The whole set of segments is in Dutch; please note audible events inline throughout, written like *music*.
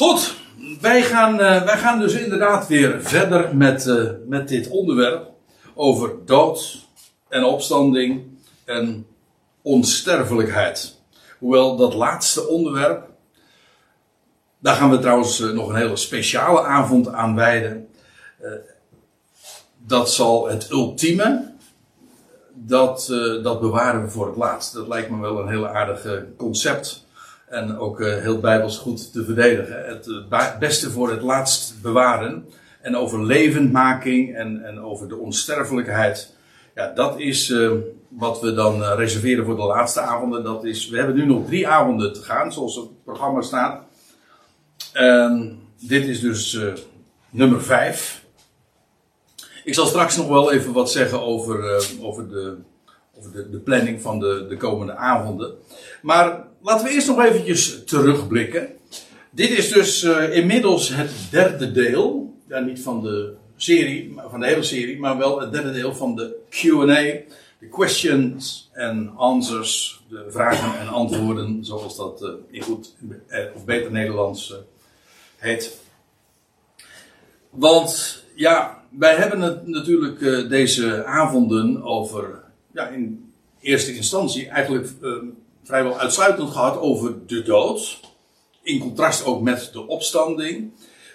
Goed, wij gaan, eh, wij gaan dus inderdaad weer verder met, eh, met dit onderwerp over dood en opstanding en onsterfelijkheid. Hoewel dat laatste onderwerp, daar gaan we trouwens eh, nog een hele speciale avond aan wijden. Dat zal het ultieme, dat, dat bewaren we voor het laatst. Dat lijkt me wel een heel aardig concept. En ook eh, heel bijbels goed te verdedigen. Het eh, beste voor het laatst bewaren. En over levendmaking en, en over de onsterfelijkheid. Ja, dat is eh, wat we dan reserveren voor de laatste avonden. Dat is, we hebben nu nog drie avonden te gaan, zoals het programma staat. En dit is dus nummer vijf. Ik zal straks nog wel even wat zeggen over, over, de, over de, de planning van de, de komende avonden. Maar laten we eerst nog eventjes terugblikken. Dit is dus eh, inmiddels het derde deel. Ja, niet van de serie, van de hele serie, maar wel het derde deel van de Q&A. De questions and answers. De vragen en antwoorden, zoals dat eh, in goed eh, of beter Nederlands heet. Want ja, wij hebben het natuurlijk deze avonden over, ja, in eerste instantie eigenlijk vrijwel uitsluitend gehad over de dood. In contrast ook met de opstanding.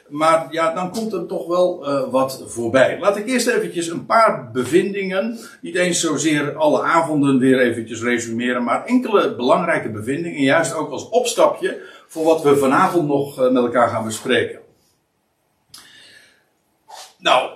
Maar ja, dan komt er toch wel eh, wat voorbij. Laat ik eerst eventjes een paar bevindingen, niet eens zozeer alle avonden weer eventjes resumeren, maar enkele belangrijke bevindingen, juist ook als opstapje voor wat we vanavond nog eh, met elkaar gaan bespreken. Nou,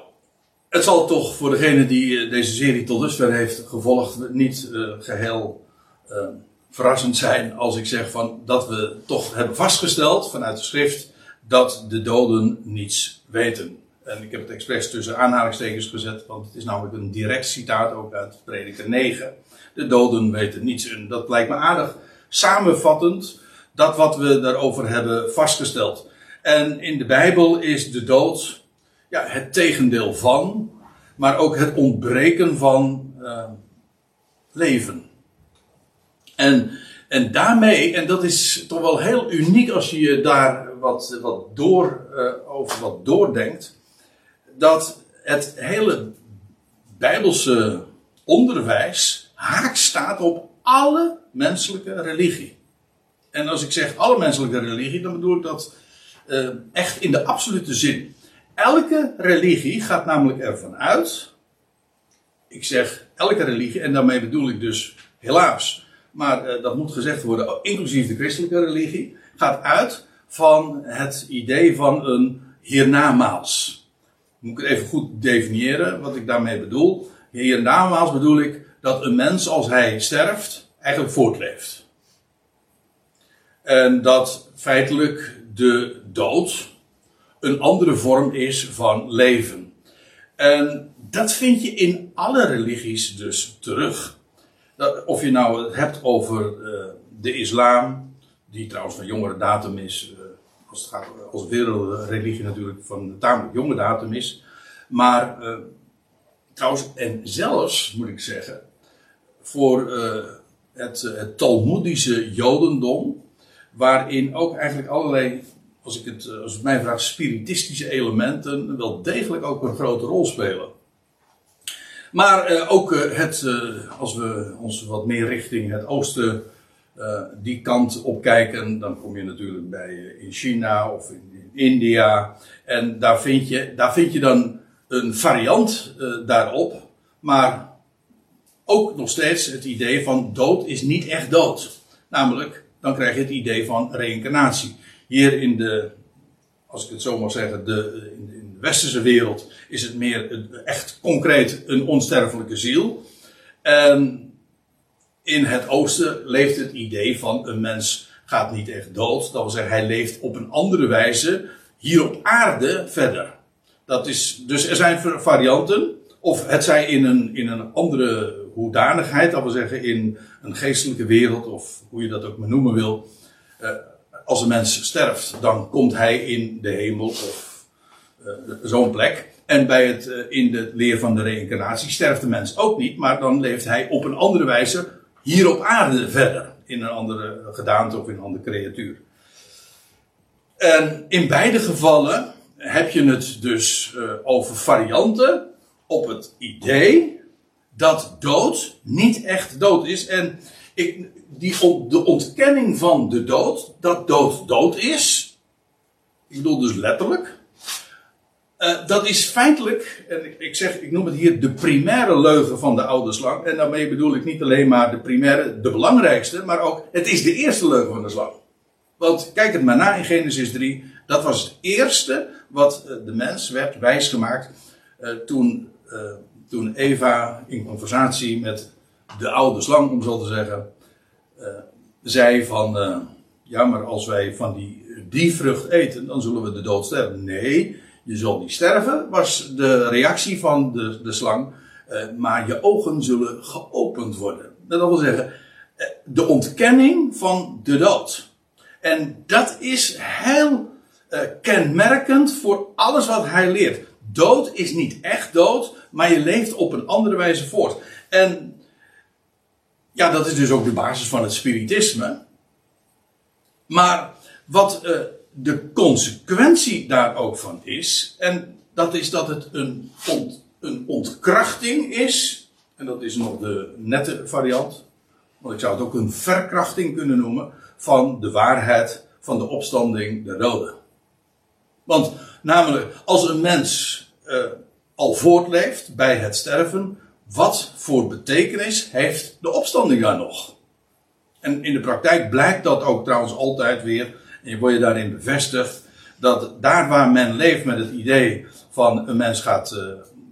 het zal toch voor degene die eh, deze serie tot dusver heeft gevolgd niet eh, geheel eh, verrassend zijn als ik zeg van dat we toch hebben vastgesteld vanuit de schrift dat de doden niets weten. En ik heb het expres tussen aanhalingstekens gezet, want het is namelijk een direct citaat ook uit Prediker 9. De doden weten niets. En dat lijkt me aardig samenvattend dat wat we daarover hebben vastgesteld. En in de Bijbel is de dood ja, het tegendeel van, maar ook het ontbreken van eh, leven. En, en daarmee, en dat is toch wel heel uniek als je je daar wat, wat door, eh, over wat doordenkt, dat het hele Bijbelse onderwijs haak staat op alle menselijke religie. En als ik zeg alle menselijke religie, dan bedoel ik dat eh, echt in de absolute zin. Elke religie gaat namelijk ervan uit. Ik zeg elke religie, en daarmee bedoel ik dus helaas, maar eh, dat moet gezegd worden, inclusief de christelijke religie, gaat uit van het idee van een hiernamaals. Moet ik het even goed definiëren wat ik daarmee bedoel. Hiernamaals bedoel ik dat een mens als hij sterft eigenlijk voortleeft. En dat feitelijk de dood een andere vorm is van leven. En dat vind je in alle religies dus terug. Of je nou het hebt over uh, de islam, die trouwens van jongere datum is, uh, als het gaat als wereldreligie natuurlijk van tamelijk jonge datum is. Maar uh, trouwens, en zelfs moet ik zeggen, voor het, het Talmoedische Jodendom, waarin ook eigenlijk allerlei als ik het, als het mij spiritistische elementen wel degelijk ook een grote rol spelen. Maar uh, ook uh, het, uh, als we ons wat meer richting het oosten die kant op kijken, dan kom je natuurlijk bij in China of in, in, India. En daar vind je, daar vind je dan een variant daarop. Maar ook nog steeds het idee van dood is niet echt dood. Namelijk, dan krijg je het idee van reïncarnatie hier in de, als ik het zo mag zeggen, de westerse wereld is het meer echt concreet een onsterfelijke ziel. En in het oosten leeft het idee van een mens gaat niet echt dood. Dat wil zeggen, hij leeft op een andere wijze hier op aarde verder. Dat is, dus er zijn varianten. Of het zij in een, in een andere hoedanigheid, dat wil zeggen in een geestelijke wereld, of hoe je dat ook maar noemen wil. Uh, als een mens sterft, dan komt hij in de hemel of zo'n plek. En bij het, uh, in de leer van de reïncarnatie sterft de mens ook niet, maar dan leeft hij op een andere wijze hier op aarde verder. In een andere gedaante of in een andere creatuur. En in beide gevallen heb je het dus uh, over varianten op het idee dat dood niet echt dood is. En ik, die, de ontkenning van de dood, dat dood dood is. Ik bedoel dus letterlijk. Uh, dat is feitelijk, en ik, zeg, ik noem het hier de primaire leugen van de oude slang. En daarmee bedoel ik niet alleen maar de primaire, de belangrijkste, maar ook het is de eerste leugen van de slang. Want kijk het maar na in Genesis 3. Dat was het eerste wat eh, de mens werd wijsgemaakt uh, toen, toen Eva in conversatie met de oude slang, om zo te zeggen, zei van, ja maar als wij van die, die vrucht eten, dan zullen we de dood sterven. Nee, je zult niet sterven, was de reactie van de, de slang, maar je ogen zullen geopend worden. Dat wil zeggen, de ontkenning van de dood. En dat is heel uh, kenmerkend voor alles wat hij leert. Dood is niet echt dood, maar je leeft op een andere wijze voort. En ja, dat is dus ook de basis van het spiritisme. Maar wat de consequentie daar ook van is, en dat is dat het een, een ontkrachting is, en dat is nog de nette variant, want ik zou het ook een verkrachting kunnen noemen van de waarheid van de opstanding der doden. Want namelijk, als een mens uh, al voortleeft bij het sterven, wat voor betekenis heeft de opstanding daar nog? En in de praktijk blijkt dat ook trouwens altijd weer, je word je daarin bevestigd, dat daar waar men leeft met het idee van een mens gaat, uh,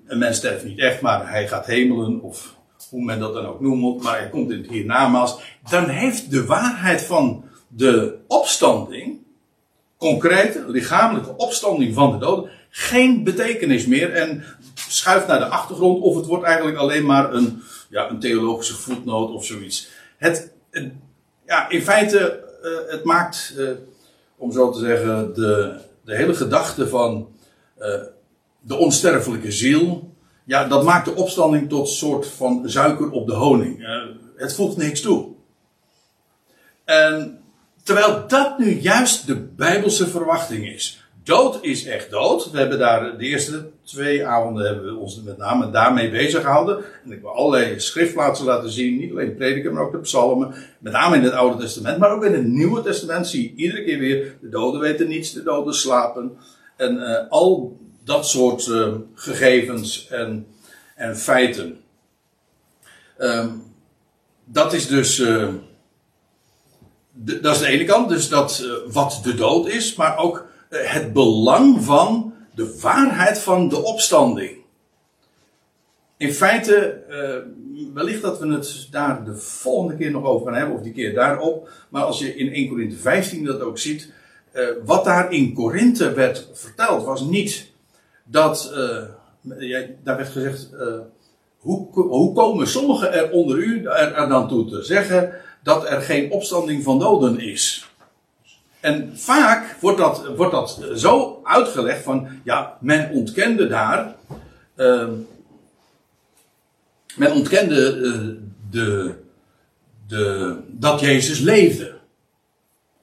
een mens sterft niet echt, maar hij gaat hemelen, of hoe men dat dan ook noemt, maar hij komt in het hiernamaals, dan heeft de waarheid van de opstanding, concrete lichamelijke opstanding van de doden, geen betekenis meer en schuift naar de achtergrond of het wordt eigenlijk alleen maar een, ja, een theologische voetnoot of zoiets. Het, ja, in feite, uh, het maakt, uh, om zo te zeggen, de, de hele gedachte van uh, de onsterfelijke ziel, ja, dat maakt de opstanding tot soort van suiker op de honing. het voegt niks toe. En terwijl dat nu juist de bijbelse verwachting is. Dood is echt dood. We hebben daar de eerste twee avonden hebben we ons met name daarmee bezig gehouden. En ik wil allerlei schriftplaatsen laten zien. Niet alleen prediken, maar ook de psalmen. Met name in het Oude Testament. Maar ook in het Nieuwe Testament zie je iedere keer weer. De doden weten niets, de doden slapen. En uh, al dat soort uh, gegevens en, en feiten. Um, dat is dus. De, dat is de ene kant, dus dat wat de dood is, maar ook het belang van de waarheid van de opstanding. In feite, uh, wellicht dat we het daar de volgende keer nog over gaan hebben, of die keer daarop. Maar als je in 1 Korinthe 15 dat ook ziet, uh, wat daar in Korinthe werd verteld, was niet dat, ja, daar werd gezegd, hoe, hoe komen sommigen er onder u er, er dan toe te zeggen dat er geen opstanding van doden is? En vaak wordt dat, wordt dat zo uitgelegd van, ja, men ontkende daar, uh, men ontkende uh, de, de, dat Jezus leefde.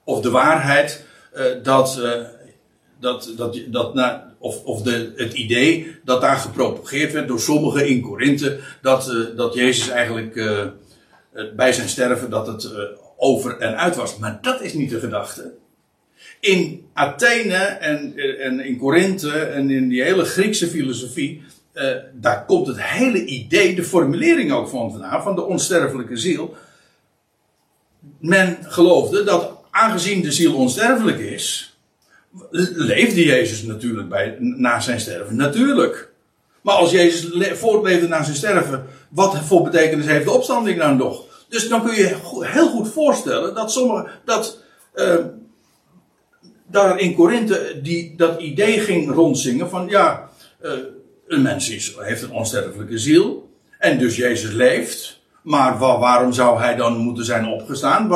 Of de waarheid dat, uh, dat, dat, dat nou, of, of de, het idee dat daar gepropageerd werd door sommigen in Korinthe, dat, dat Jezus eigenlijk bij zijn sterven dat het over en uit was. Maar dat is niet de gedachte in Athene en, en in Korinthe en in die hele Griekse filosofie, uh, daar komt het hele idee, de formulering ook van vandaan, van de onsterfelijke ziel. Men geloofde dat aangezien de ziel onsterfelijk is, leefde Jezus natuurlijk bij, na zijn sterven. Natuurlijk. Maar als Jezus voortleefde na zijn sterven, wat voor betekenis heeft de opstanding dan nog? Dus dan kun je heel goed voorstellen dat sommige, dat, uh, daar in Korinthe dat idee ging rondzingen van ja, uh, een mens is, heeft een onsterfelijke ziel en dus Jezus leeft. Maar waarom zou hij dan moeten zijn opgestaan?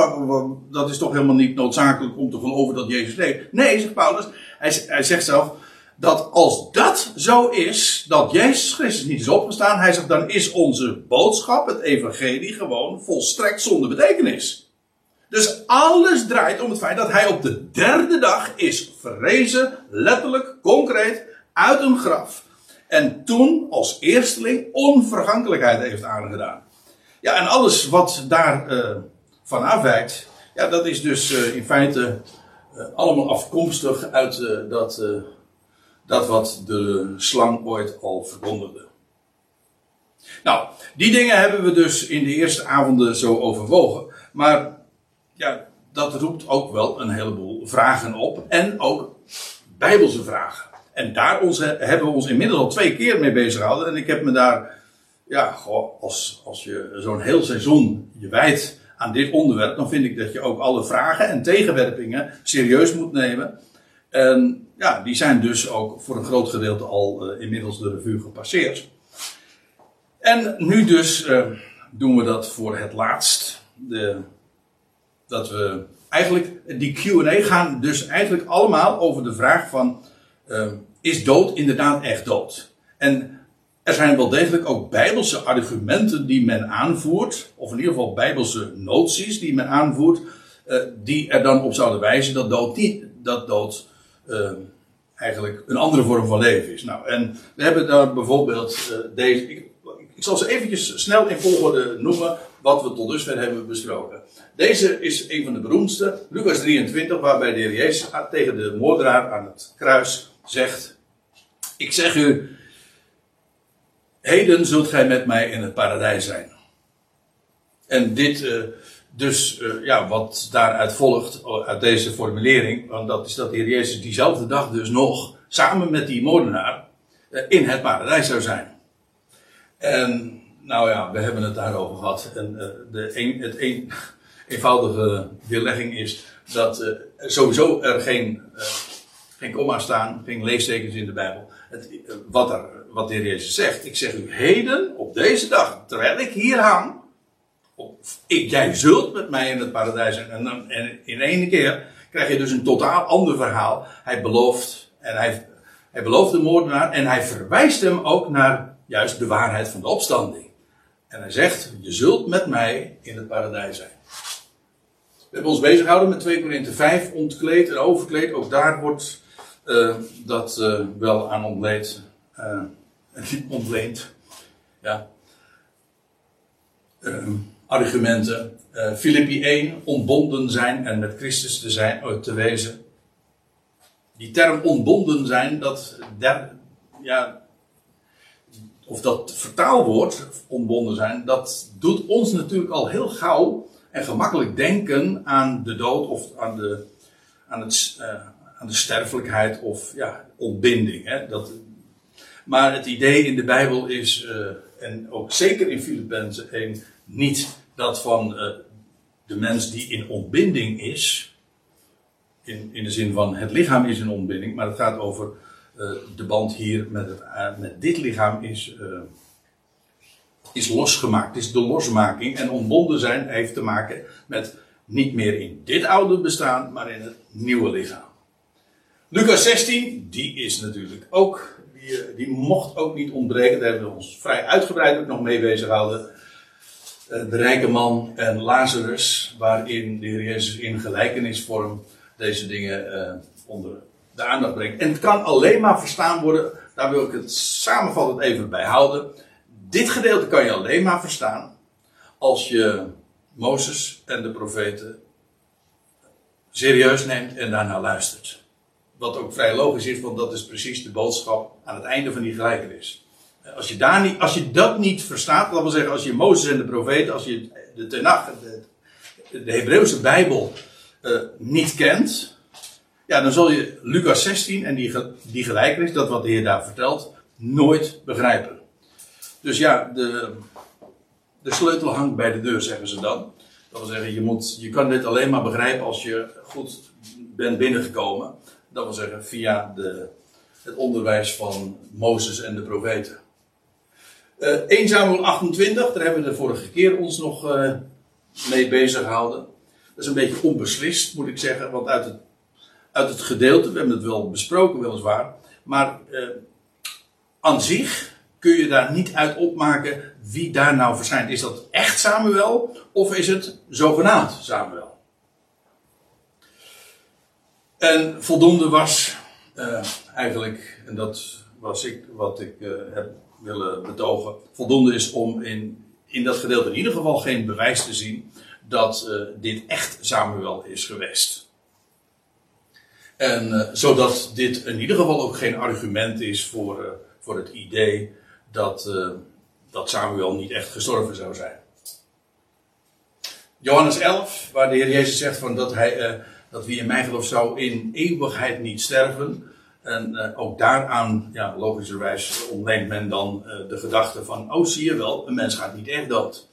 Dat is toch helemaal niet noodzakelijk om te geloven dat Jezus leeft. Nee, zegt Paulus. Hij, hij zegt zelf dat als dat zo is, dat Jezus Christus niet is opgestaan, hij zegt dan is onze boodschap, het evangelie, gewoon volstrekt zonder betekenis. Dus alles draait om het feit dat hij op de derde dag is verrezen, letterlijk, concreet, uit een graf. En toen als eersteling onvergankelijkheid heeft aangedaan. Ja, en alles wat daar uh, van afwijkt, ja, dat is dus uh, in feite uh, allemaal afkomstig uit dat, dat wat de slang ooit al verkondigde. Nou, die dingen hebben we dus in de eerste avonden zo overwogen. Maar ja, dat roept ook wel een heleboel vragen op. En ook bijbelse vragen. En daar hebben we ons inmiddels al twee keer mee bezig gehouden. En ik heb me daar, ja, als, als je zo'n heel seizoen je wijdt aan dit onderwerp, dan vind ik dat je ook alle vragen en tegenwerpingen serieus moet nemen. En ja, die zijn dus ook voor een groot gedeelte al uh, inmiddels de revue gepasseerd. En nu dus uh, doen we dat voor het laatst. De, dat we eigenlijk, die QA gaan dus eigenlijk allemaal over de vraag van: uh, is dood inderdaad echt dood? En er zijn wel degelijk ook bijbelse argumenten die men aanvoert, of in ieder geval bijbelse noties die men aanvoert, uh, die er dan op zouden wijzen dat dood niet, dat dood uh, eigenlijk een andere vorm van leven is. Nou, en we hebben daar bijvoorbeeld uh, deze. Ik, ik, zal ze eventjes snel in volgorde noemen wat we tot dusver hebben besproken. Deze is een van de beroemdste, Lucas 23, waarbij de Heer Jezus tegen de moordenaar aan het kruis zegt: Ik zeg u, heden zult gij met mij in het paradijs zijn. En dit, uh, dus uh, ja, wat daaruit volgt, uit deze formulering, want dat is dat de Heer Jezus diezelfde dag dus nog samen met die moordenaar in het paradijs zou zijn. En nou ja, we hebben het daarover gehad. En de een, het een, eenvoudige weerlegging is dat sowieso er geen geen komma staan, geen leestekens in de Bijbel. Het, eh, wat, er, wat de Heer Jezus zegt. Ik zeg u heden, op deze dag, terwijl ik hier hang. Of ik, jij zult met mij in het paradijs zijn. En, en in één keer krijg je dus een totaal ander verhaal. Hij belooft, en hij, hij belooft de moordenaar. En hij verwijst hem ook naar juist de waarheid van de opstanding. En hij zegt, je zult met mij in het paradijs zijn. We hebben ons bezig gehouden met 2 Korinthe 5, ontkleed en overkleed. Ook daar wordt uh, dat uh, wel aan ontleed. Uh, ontleend. Ja. argumenten. Filippi 1, ontbonden zijn en met Christus te, zijn, te wezen. Die term ontbonden zijn, dat, ja, of dat vertaalwoord, ontbonden zijn, dat doet ons natuurlijk al heel gauw en gemakkelijk denken aan de dood of aan de, aan het, aan de sterfelijkheid of ja, ontbinding. Hè? Dat, maar het idee in de Bijbel is, uh, en ook zeker in Filippenzen 1, niet dat van uh, de mens die in ontbinding is, in, in de zin van het lichaam is in ontbinding, maar het gaat over uh, de band hier met, het, met dit lichaam is, is losgemaakt. Is de losmaking en ontbonden zijn heeft te maken met niet meer in dit oude bestaan, maar in het nieuwe lichaam. Lucas 16, die is natuurlijk ook, die, eh, die mocht ook niet ontbreken. Daar hebben we ons vrij uitgebreid ook nog mee bezig gehouden. Eh, de rijke man en Lazarus, waarin de Heer Jezus in gelijkenisvorm deze dingen uh, onder de aandacht brengt. En het kan alleen maar verstaan worden, daar wil ik het samenvattend even bij houden. Dit gedeelte kan je alleen maar verstaan als je Mozes en de profeten serieus neemt en daarna luistert. Wat ook vrij logisch is, want dat is precies de boodschap aan het einde van die gelijkenis. Als je, daar niet, als je dat niet verstaat, dat wil zeggen, als je Mozes en de profeten, als je de Tenach, de, de Hebreeuwse Bijbel, uh, niet kent, ja, dan zul je Lucas 16 en die, die gelijkenis, dat wat de Heer daar vertelt, nooit begrijpen. Dus ja, de, de sleutel hangt bij de deur, zeggen ze dan. Dat wil zeggen, je, moet, je kan dit alleen maar begrijpen als je goed bent binnengekomen. Dat wil zeggen via de, het onderwijs van Mozes en de profeten. Uh, 1 Samuel 28, daar hebben we de vorige keer ons nog uh, mee bezig gehouden. Dat is een beetje onbeslist, moet ik zeggen, want uit het, uit het gedeelte, we hebben het wel besproken weliswaar, maar uh, aan zich kun je daar niet uit opmaken wie daar nou verschijnt. Is dat echt Samuel of is het zogenaamd Samuel? En voldoende was uh, eigenlijk, en dat was ik, wat ik uh, heb willen betogen, voldoende is om in, in dat gedeelte in ieder geval geen bewijs te zien dat dit echt Samuel is geweest. En zodat dit in ieder geval ook geen argument is voor, voor het idee dat, dat Samuel niet echt gestorven zou zijn. Johannes 11, waar de Heer Jezus zegt van dat, hij, dat wie in mij gelooft zou in eeuwigheid niet sterven. En ook daaraan, ja, logischerwijs ontneemt men dan de gedachte van, oh zie je wel, een mens gaat niet echt dood.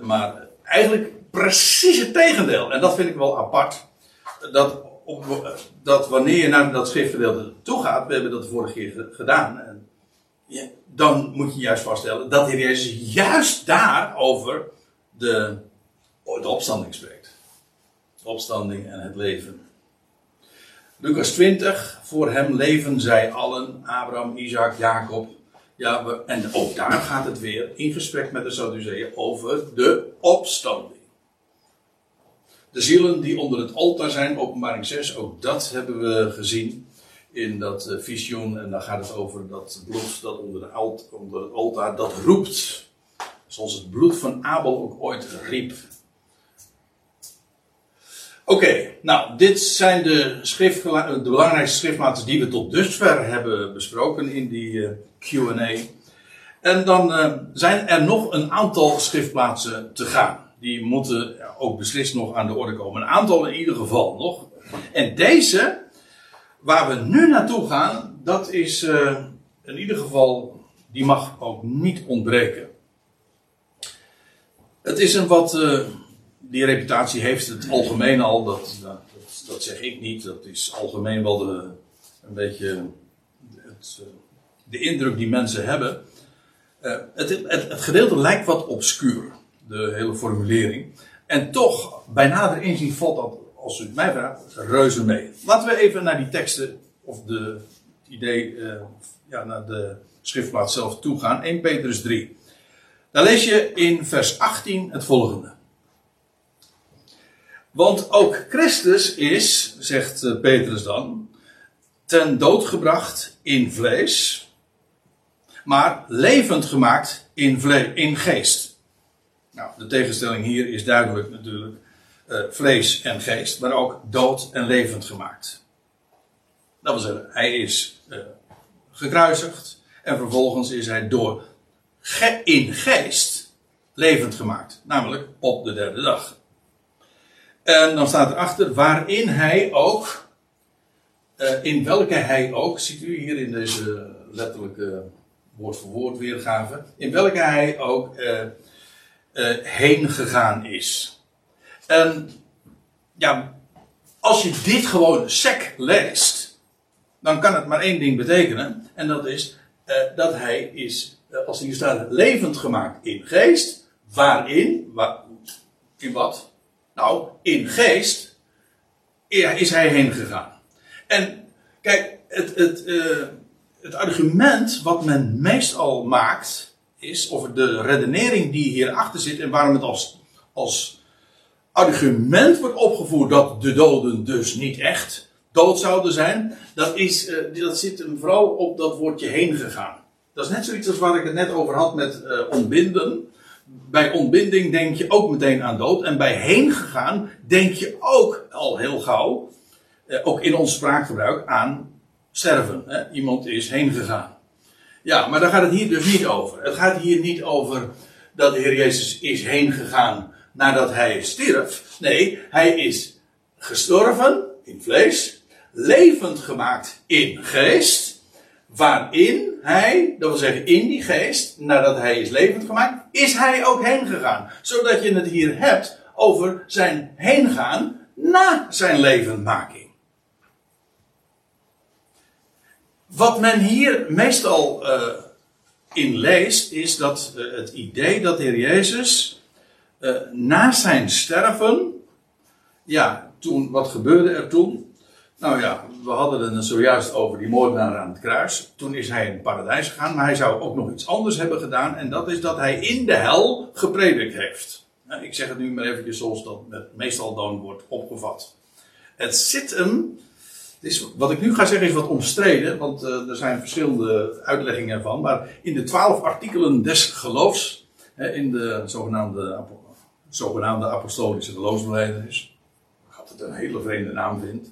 Maar eigenlijk precies het tegendeel. En dat vind ik wel apart. Dat, dat wanneer je naar dat schriftgedeelte toe gaat, we hebben dat de vorige keer gedaan. En, ja, dan moet je juist vaststellen dat de Heer Jezus juist daar over de, de opstanding spreekt. De opstanding en het leven. Lucas 20, voor hem leven zij allen, Abraham, Isaac, Jacob. Ja, we, en ook daar gaat het weer in gesprek met de Sadduceeën over de opstanding. De zielen die onder het altaar zijn, openbaring 6, ook dat hebben we gezien in dat uh, visioen. En dan gaat het over dat bloed dat onder, de alt, onder het altaar, dat roept. Zoals het bloed van Abel ook ooit riep. Oké, nou, dit zijn de, belangrijkste schriftmaten die we tot dusver hebben besproken in die uh, QA. En dan uh, zijn er nog een aantal schriftplaatsen te gaan. Die moeten ook beslist nog aan de orde komen. Een aantal in ieder geval nog. En deze, waar we nu naartoe gaan, dat is uh, in ieder geval, die mag ook niet ontbreken. Het is een wat die reputatie heeft het algemeen al, dat, dat, dat, zeg ik niet, dat is algemeen wel de, een beetje het, eh, de indruk die mensen hebben. Uh, het, het, het, gedeelte lijkt wat obscuur, de hele formulering. En toch, bij nader inzien valt dat, als u het mij vraagt, reuze mee. Laten we even naar die teksten, of de idee, uh, ja, naar de schriftplaats zelf toe gaan. 1 Petrus 3. Daar lees je in vers 18 het volgende. Want ook Christus is, zegt eh, Petrus dan, ten dood gebracht in vlees, maar levend gemaakt in, in geest. Nou, de tegenstelling hier is duidelijk natuurlijk uh, vlees en geest, maar ook dood en levend gemaakt. Dat wil zeggen, hij is uh, gekruisigd en vervolgens is hij door in geest levend gemaakt, namelijk op de derde dag. En dan staat erachter waarin hij ook, uh, in welke hij ook, ziet u hier in deze letterlijke woord voor woord weergave, in welke hij ook uh, heen gegaan is. En ja, als je dit gewoon sec leest, dan kan het maar één ding betekenen, en dat is dat hij is, als hier staat, levend gemaakt in geest, waarin, waar, in wat? Nou, in geest is hij heen gegaan. En kijk, het, het, het argument wat men meestal maakt, is, of de redenering die hierachter zit en waarom het als, argument wordt opgevoerd dat de doden dus niet echt dood zouden zijn, dat, is, uh, dat zit hem vooral op dat woordje heen gegaan. Dat is net zoiets als waar ik het net over had met uh, ontbinden bij ontbinding denk je ook meteen aan dood. En bij heen gegaan denk je ook al heel gauw, eh, ook in ons spraakgebruik, aan sterven. Hè? Iemand is heen gegaan. Ja, maar daar gaat het hier dus niet over. Het gaat hier niet over dat de Heer Jezus is heen gegaan nadat hij stierf. Nee, hij is gestorven in vlees, levend gemaakt in geest waarin hij, dat wil zeggen in die geest, nadat hij is levend gemaakt, is hij ook heen gegaan. Zodat je het hier hebt over zijn heengaan na zijn levendmaking. Wat men hier meestal uh, in leest, is dat uh, het idee dat de Heer Jezus uh, na zijn sterven, ja, toen, wat gebeurde er toen? Nou ja, we hadden het zojuist over die moordenaar aan het kruis. Toen is hij in het paradijs gegaan, maar hij zou ook nog iets anders hebben gedaan. En dat is dat hij in de hel gepredikt heeft. Ik zeg het nu maar eventjes zoals dat meestal dan wordt opgevat. Het zit hem. Wat ik nu ga zeggen is wat omstreden, want uh, er zijn verschillende uitleggingen ervan. Maar in de twaalf artikelen des geloofs, hè, in de zogenaamde, zogenaamde apostolische geloofsbelijdenis, wat het een hele vreemde naam vindt.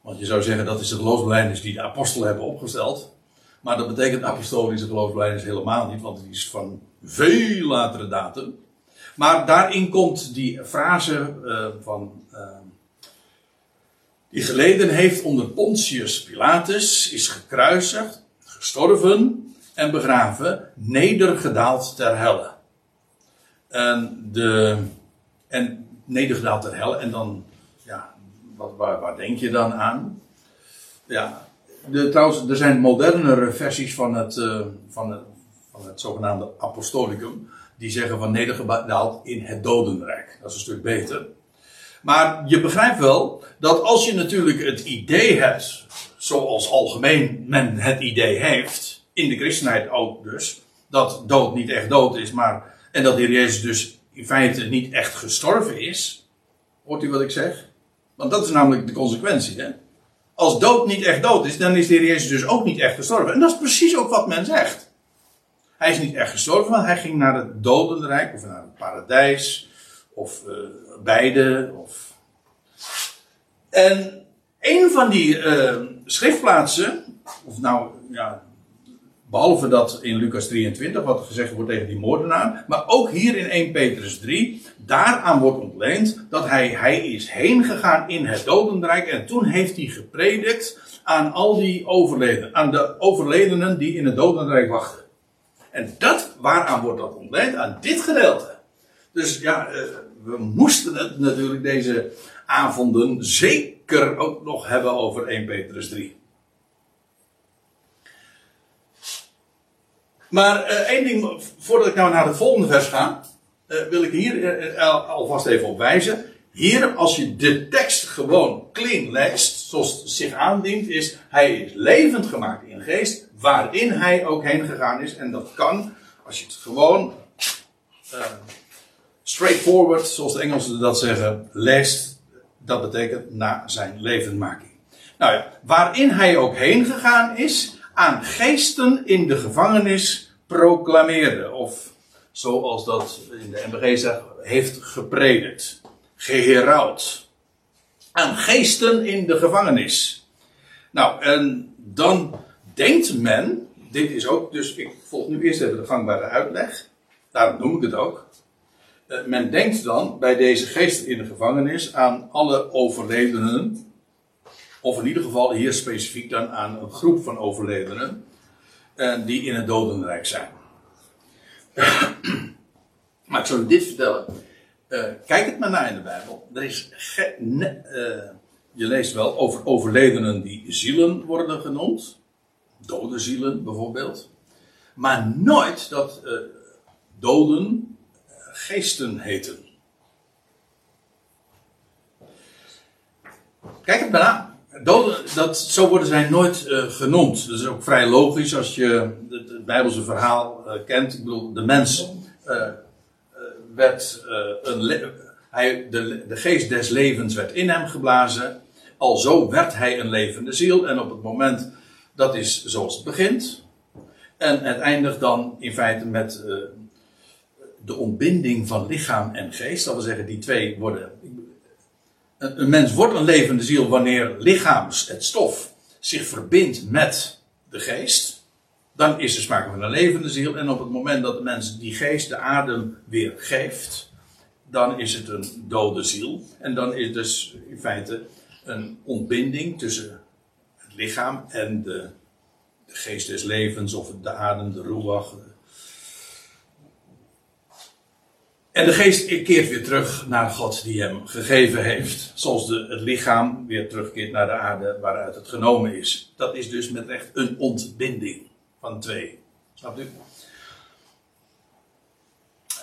Want je zou zeggen dat is de geloofsbelijdenis die de apostelen hebben opgesteld. Maar dat betekent apostolische geloofsbelijdenis helemaal niet, want het is van veel latere datum. Maar daarin komt die frase uh, van. Uh, die geleden heeft onder Pontius Pilatus, is gekruisigd, gestorven en begraven, nedergedaald ter helle. En, de, en nedergedaald ter helle, en dan, ja, wat, waar, waar denk je dan aan? Ja, de, trouwens, er zijn modernere versies van het, uh, van het, van het zogenaamde apostolicum. Die zeggen van nedergedaald in het dodenrijk. Dat is een stuk beter. Maar je begrijpt wel dat als je natuurlijk het idee hebt, zoals algemeen men het idee heeft, in de christenheid ook dus, dat dood niet echt dood is, maar, en dat de Heer Jezus dus in feite niet echt gestorven is. Hoort u wat ik zeg? Want dat is namelijk de consequentie, hè? Als dood niet echt dood is, dan is de Heer Jezus dus ook niet echt gestorven. En dat is precies ook wat men zegt. Hij is niet echt gestorven, want hij ging naar het dodenrijk, of naar het paradijs, of uh, beide. Of... En een van die uh, schriftplaatsen, of nou ja, behalve dat in Lucas 23, wat gezegd wordt tegen die moordenaar, maar ook hier in 1 Petrus 3, daaraan wordt ontleend dat hij, hij is heen gegaan in het dodenrijk en toen heeft hij gepredikt aan al die overledenen, aan de overledenen die in het dodenrijk wachten. En dat, waaraan wordt dat ontleend? Aan dit gedeelte. Dus ja, eh, we moesten het natuurlijk deze avonden zeker ook nog hebben over 1 Petrus 3. Maar uh, één ding, voordat ik nou naar het volgende vers ga, uh, wil ik hier uh, alvast even op wijzen. Hier, als je de tekst gewoon clean leest, zoals het zich aandient, is hij is levend gemaakt in geest, waarin hij ook heen gegaan is. En dat kan, als je het gewoon straightforward, zoals de Engelsen dat zeggen, leest, dat betekent na zijn levendmaking. Nou ja, waarin hij ook heen gegaan is, aan geesten in de gevangenis proclameerde. Of zoals dat in de MBG zegt, heeft gepredikt. Geherouwd. Aan geesten in de gevangenis. Nou, en dan denkt men, dit is ook, dus ik volg nu eerst even de gangbare uitleg. Daarom noem ik het ook. Eh, men denkt dan bij deze geesten in de gevangenis aan alle overledenen. Of in ieder geval hier specifiek dan aan een groep van overledenen. Uh, die in het dodenrijk zijn. *clears throat* maar ik zal u dit vertellen. Uh, kijk het maar naar in de Bijbel. Is je leest wel over overledenen die zielen worden genoemd. Dode zielen bijvoorbeeld. Maar nooit dat doden geesten heten. Kijk het maar dat, zo worden zij nooit uh, genoemd. Dat is ook vrij logisch als je het, Bijbelse verhaal uh, kent. Ik bedoel, de mens uh, werd een. Hij, de, de geest des levens werd in hem geblazen. Alzo werd hij een levende ziel. En op het moment, dat is zoals het begint. En het eindigt dan in feite met de ontbinding van lichaam en geest. Dat wil zeggen, die twee worden. Een, mens wordt een levende ziel wanneer lichaam, het stof, zich verbindt met de geest. Dan is er sprake van een levende ziel. En op het moment dat de mens die geest de adem weer geeft, dan is het een dode ziel. En dan is dus in feite een ontbinding tussen het lichaam en de, geest des levens, of de adem, de ruach, En de geest keert weer terug naar God die hem gegeven heeft. Zoals de, het lichaam weer terugkeert naar de aarde waaruit het genomen is. Dat is dus met recht een ontbinding van twee. Snapt u?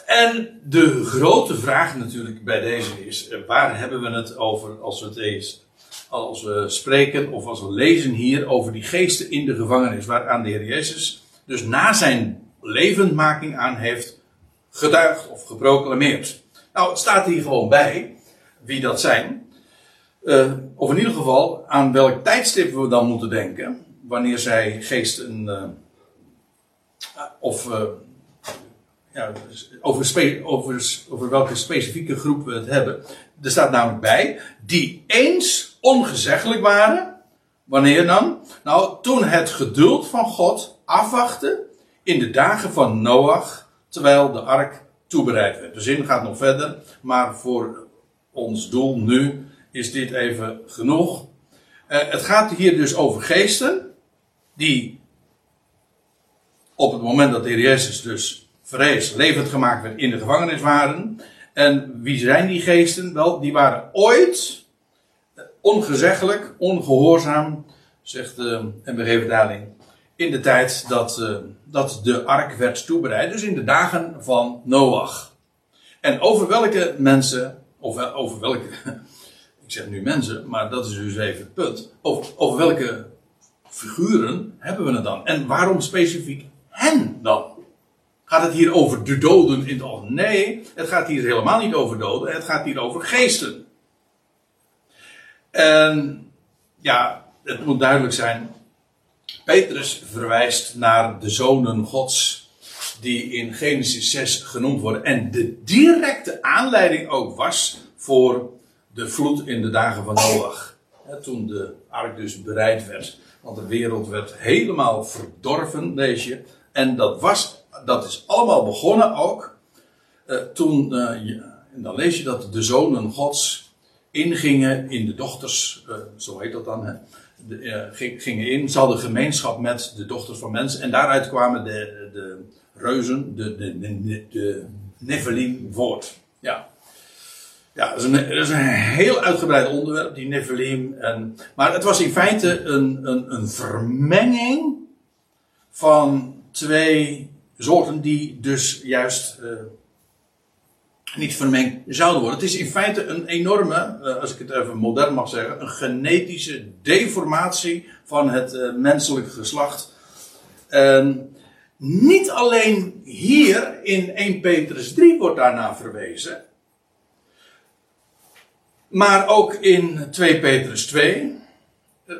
En de grote vraag natuurlijk bij deze is: waar hebben we het over als we het eens, als we spreken of als we lezen hier over die geesten in de gevangenis, waaraan de Heer Jezus dus na zijn levendmaking aan heeft getuigd of geproclameerd. Nou, het staat hier gewoon bij wie dat zijn. Uh, of in ieder geval aan welk tijdstip we dan moeten denken. Wanneer zij geesten. Uh, of. Uh, ja, over, over, over welke specifieke groep we het hebben. Er staat namelijk bij. Die eens ongezeggelijk waren. Wanneer dan? Nou, toen het geduld van God afwachtte. In de dagen van Noach. Terwijl de ark toebereid werd. De zin gaat nog verder. Maar voor ons doel nu is dit even genoeg. Uh, het gaat hier dus over geesten die op het moment dat de Heer Jezus dus vrees levend gemaakt werd in de gevangenis waren. En wie zijn die geesten? Wel, die waren ooit ongezeggelijk, ongehoorzaam, zegt de MBG-vertaling, in de tijd dat, uh, dat de ark werd toebereid, dus in de dagen van Noach. En over welke mensen, of over welke *laughs* ik zeg nu mensen, maar dat is dus even het punt. Over, over welke figuren hebben we het dan? En waarom specifiek hen dan? Gaat het hier over de doden in het algemeen? Nee, het gaat hier helemaal niet over doden. Het gaat hier over geesten. En ja, het moet duidelijk zijn. Petrus verwijst naar de zonen Gods. Die in Genesis 6 genoemd worden. En de directe aanleiding ook was voor de vloed in de dagen van Noach. toen de ark dus bereid werd. Want de wereld werd helemaal verdorven, lees je. En dat, was, dat is allemaal begonnen ook. Uh, toen, uh, en dan lees je dat de zonen gods ingingen in de dochters, uh, zo heet dat dan, hè, gingen in. Ze hadden gemeenschap met de dochters van mensen. En daaruit kwamen de, de reuzen, de, de, de, de Nephilim voort. Ja. Ja, dat is, een, heel uitgebreid onderwerp, die Nephilim. En, maar het was in feite een, een, een vermenging van twee soorten die dus juist uh, niet vermengd zouden worden. Het is in feite een enorme, uh, als ik het even modern mag zeggen, een genetische deformatie van het uh, menselijk geslacht. niet alleen hier in 1 Petrus 3 wordt daarna verwezen. Maar ook in 2 Petrus 2. Uh,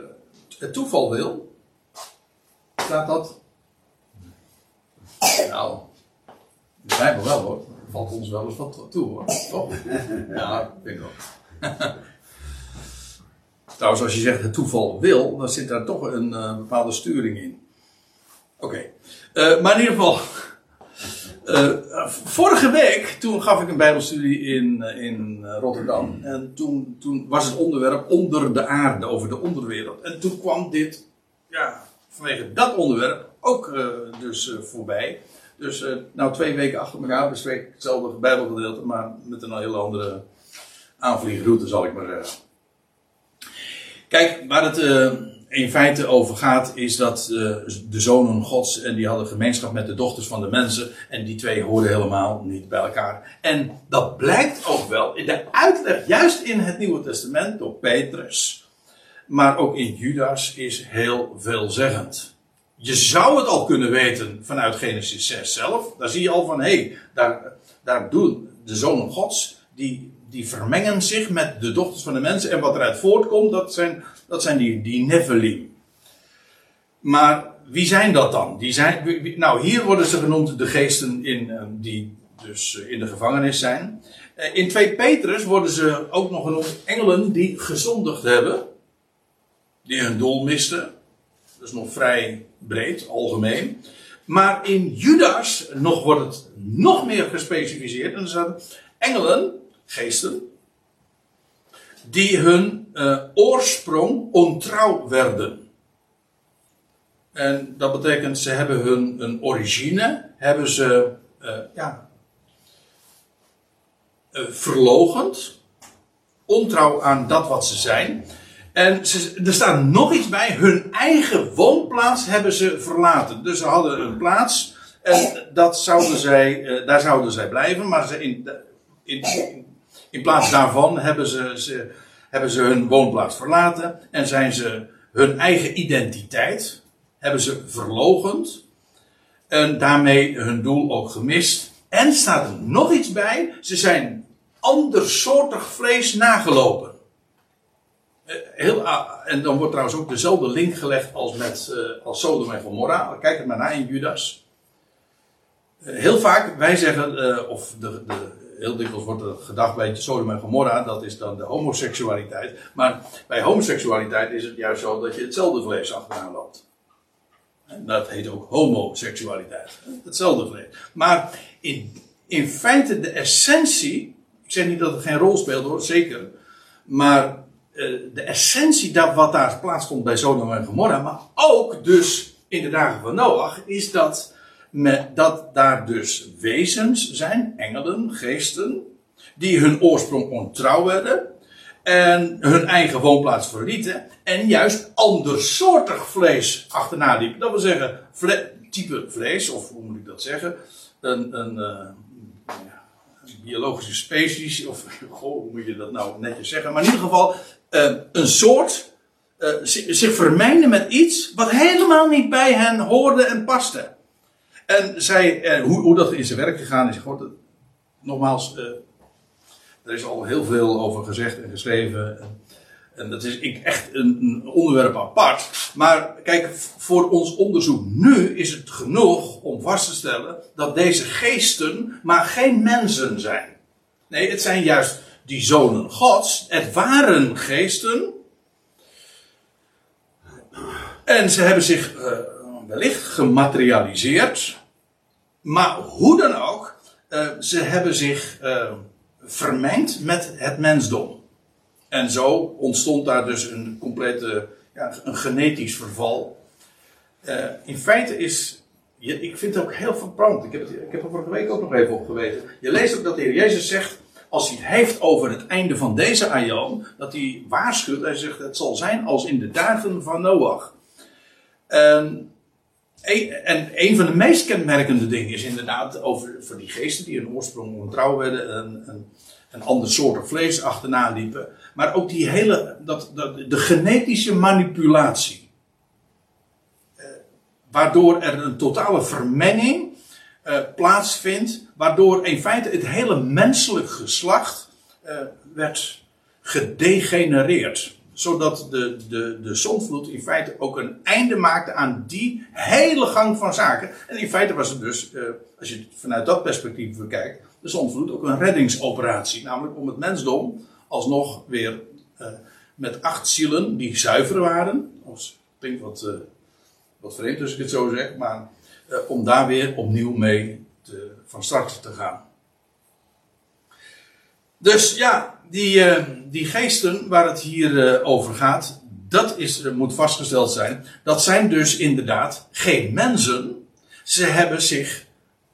het toeval wil. Staat dat? Nou, de Bijbel wel hoor. Valt ons wel eens wat toe hoor. Toch? *laughs* Ja, vind ik wel. *laughs* Trouwens, als je zegt het toeval wil, dan zit daar toch een uh, bepaalde sturing in. Oké. Okay. Uh, maar in ieder geval. Uh, *laughs* vorige week, toen gaf ik een bijbelstudie in, in Rotterdam. En toen, toen was het onderwerp onder de aarde, over de onderwereld. En toen kwam dit, ja, vanwege dat onderwerp ook dus voorbij. Dus nou twee weken achter elkaar bespreek ik hetzelfde bijbelgedeelte, maar met een hele andere aanvliegroute zal ik maar zeggen. Kijk, waar het in feite over gaat, is dat uh, de zonen gods en die hadden gemeenschap met de dochters van de mensen en die twee hoorden helemaal niet bij elkaar. En dat blijkt ook wel in de uitleg, juist in het Nieuwe Testament door Petrus, maar ook in Judas is heel veelzeggend. Je zou het al kunnen weten vanuit Genesis 6 zelf. Daar zie je al van, hé, hey, daar, daar doen de zonen gods, die, die vermengen zich met de dochters van de mensen. En wat eruit voortkomt, dat zijn dat zijn die, die Nephilim. Maar wie zijn dat dan? Die zijn, nou, hier worden ze genoemd de geesten in, eh, die dus eh, in de gevangenis zijn. Eh, in 2 Petrus worden ze ook nog genoemd engelen die gezondigd hebben. Die hun doel misten. Dat is nog vrij breed, algemeen. Maar in Judas nog wordt het nog meer gespecificeerd. En er staat engelen, geesten, die hun uh, oorsprong ontrouw werden. En dat betekent, ze hebben hun een origine, hebben ze uh, ja, uh, verlogend, ontrouw aan dat wat ze zijn. En ze, er staat nog iets bij, hun eigen woonplaats hebben ze verlaten. Dus ze hadden een plaats en dat zouden zij, daar zouden zij blijven, maar ze in, in, in plaats daarvan hebben ze, ze, hebben ze hun woonplaats verlaten en zijn ze hun eigen identiteit, hebben ze verlogend en daarmee hun doel ook gemist. En staat er nog iets bij, ze zijn andersoortig vlees nagelopen. Heel, en dan wordt trouwens ook dezelfde link gelegd als met uh, als Sodom en Gomorra. Kijk het maar na in Judas. Uh, heel vaak, wij zeggen, of de, de, heel dikwijls wordt er gedacht bij Sodom en Gomorra, dat is dan de homoseksualiteit. Maar bij homoseksualiteit is het juist zo dat je hetzelfde vlees achteraan loopt. En dat heet ook homoseksualiteit. Hetzelfde vlees. Maar in, in feite de essentie, ik zeg niet dat het geen rol speelt hoor, zeker. Maar de essentie dat wat daar plaatsvond bij Sodom en Gomorra, maar ook dus in de dagen van Noach, is dat, met, dat daar dus wezens zijn, engelen, geesten, die hun oorsprong ontrouw werden en hun eigen woonplaats verlieten en juist andersoortig vlees achterna liepen. Dat wil zeggen, type vlees, of hoe moet ik dat zeggen, een, een, een biologische species, of *laughs* hoe moet je dat nou netjes zeggen, maar in ieder geval uh, een soort uh, zich vermengen met iets wat helemaal niet bij hen hoorde en paste. En zij, uh, hoe, hoe dat in zijn werk gegaan is, God, nogmaals, er is al heel veel over gezegd en geschreven. En, dat is echt een, onderwerp apart. Maar kijk, voor ons onderzoek nu is het genoeg om vast te stellen dat deze geesten maar geen mensen zijn. Nee, het zijn juist die zonen Gods. Het waren geesten. En ze hebben zich uh, wellicht gematerialiseerd. Maar hoe dan ook, uh, ze hebben zich uh, vermengd met het mensdom. En zo ontstond daar dus een complete, ja, een genetisch verval. in feite is, ik vind het ook heel verbrand. Ik heb, het, ik heb er vorige week ook nog even op geweten. Je leest ook dat de Heer Jezus zegt, als hij het heeft over het einde van deze aion, dat hij waarschuwt. Hij zegt: Het zal zijn als in de dagen van Noach. En, en een van de meest kenmerkende dingen is inderdaad over voor die geesten die een oorsprong ontrouw werden. Een, een, een ander soort vlees achterna liepen. Maar ook die hele, dat, dat, de genetische manipulatie. Eh, waardoor er een totale vermenging uh, plaatsvindt, waardoor in feite het hele menselijk geslacht uh, werd gedegenereerd. Zodat de, de, de zonvloed in feite ook een einde maakte aan die hele gang van zaken. En in feite was het dus, uh, als je het vanuit dat perspectief bekijkt, de zonvloed ook een reddingsoperatie. Namelijk om het mensdom alsnog weer met acht zielen die zuiver waren. Of, klinkt wat, wat vreemd als ik het zo zeg, maar om daar weer opnieuw mee te, van start te gaan. Dus ja, die, uh, die geesten waar het hier uh, over gaat, dat is, moet vastgesteld zijn. Dat zijn dus inderdaad geen mensen. Ze hebben zich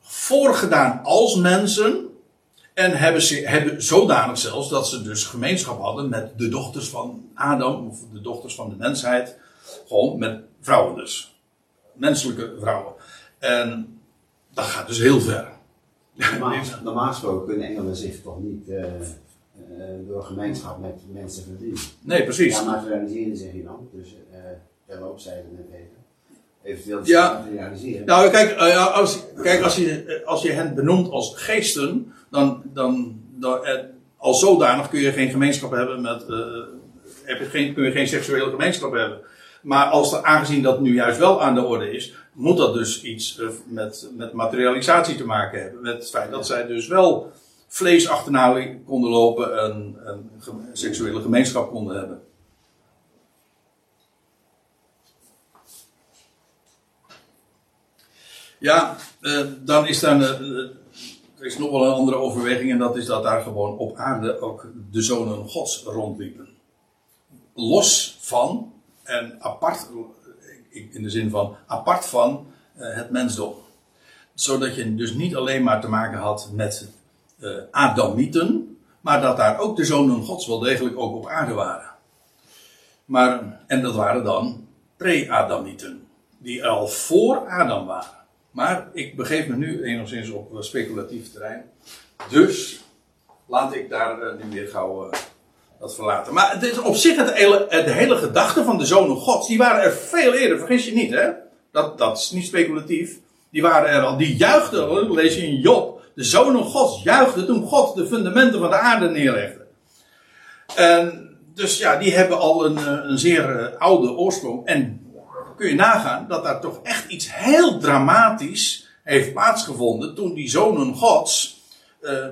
voorgedaan als mensen. En hebben, ze, hebben zodanig zelfs dat ze dus gemeenschap hadden met de dochters van Adam, of de dochters van de mensheid. Gewoon met vrouwen dus. Menselijke vrouwen. En dat gaat dus heel ver. *laughs* Normaal, normaal gesproken kunnen engelen zich toch niet uh, uh, door gemeenschap met mensen verdienen. Nee, precies. Ja, materialiseren zeg je dan. Dus uh, terloops zei het net even. Eventueel ja. Nou, kijk, als, kijk als, je, als je hen benoemt als geesten, dan, dan, dan als zodanig kun je geen gemeenschap hebben met. heb je geen, kun je geen seksuele gemeenschap hebben. Maar als er, aangezien dat nu juist wel aan de orde is, moet dat dus iets eh, met, met materialisatie te maken hebben. Met het feit dat zij dus wel vlees achterna konden lopen en een seksuele gemeenschap konden hebben. Ja, eh, dan is daar. Eh, er is nog wel een andere overweging en dat is dat daar gewoon op aarde ook de zonen gods rondliepen. Los van en apart, in de zin van apart van uh, het mensdom. Zodat je dus niet alleen maar te maken had met uh, Adamieten, maar dat daar ook de zonen Gods wel degelijk ook op aarde waren. Maar, en dat waren dan pre-Adamieten, die al voor Adam waren. Maar ik begeef me nu enigszins op speculatief terrein. Dus laat ik daar nu weer gauw dat verlaten. Maar het is op zich het hele, de hele gedachte van de zonen gods. Die waren er veel eerder, vergis je niet hè. Dat, dat is niet speculatief. Die waren er al, die juichten, lees je in Job. De zonen gods juichten toen God de fundamenten van de aarde neerlegde. En dus ja, die hebben al een, een zeer oude oorsprong. En kun je nagaan dat daar toch echt iets heel dramatisch heeft plaatsgevonden toen die zonen gods uh,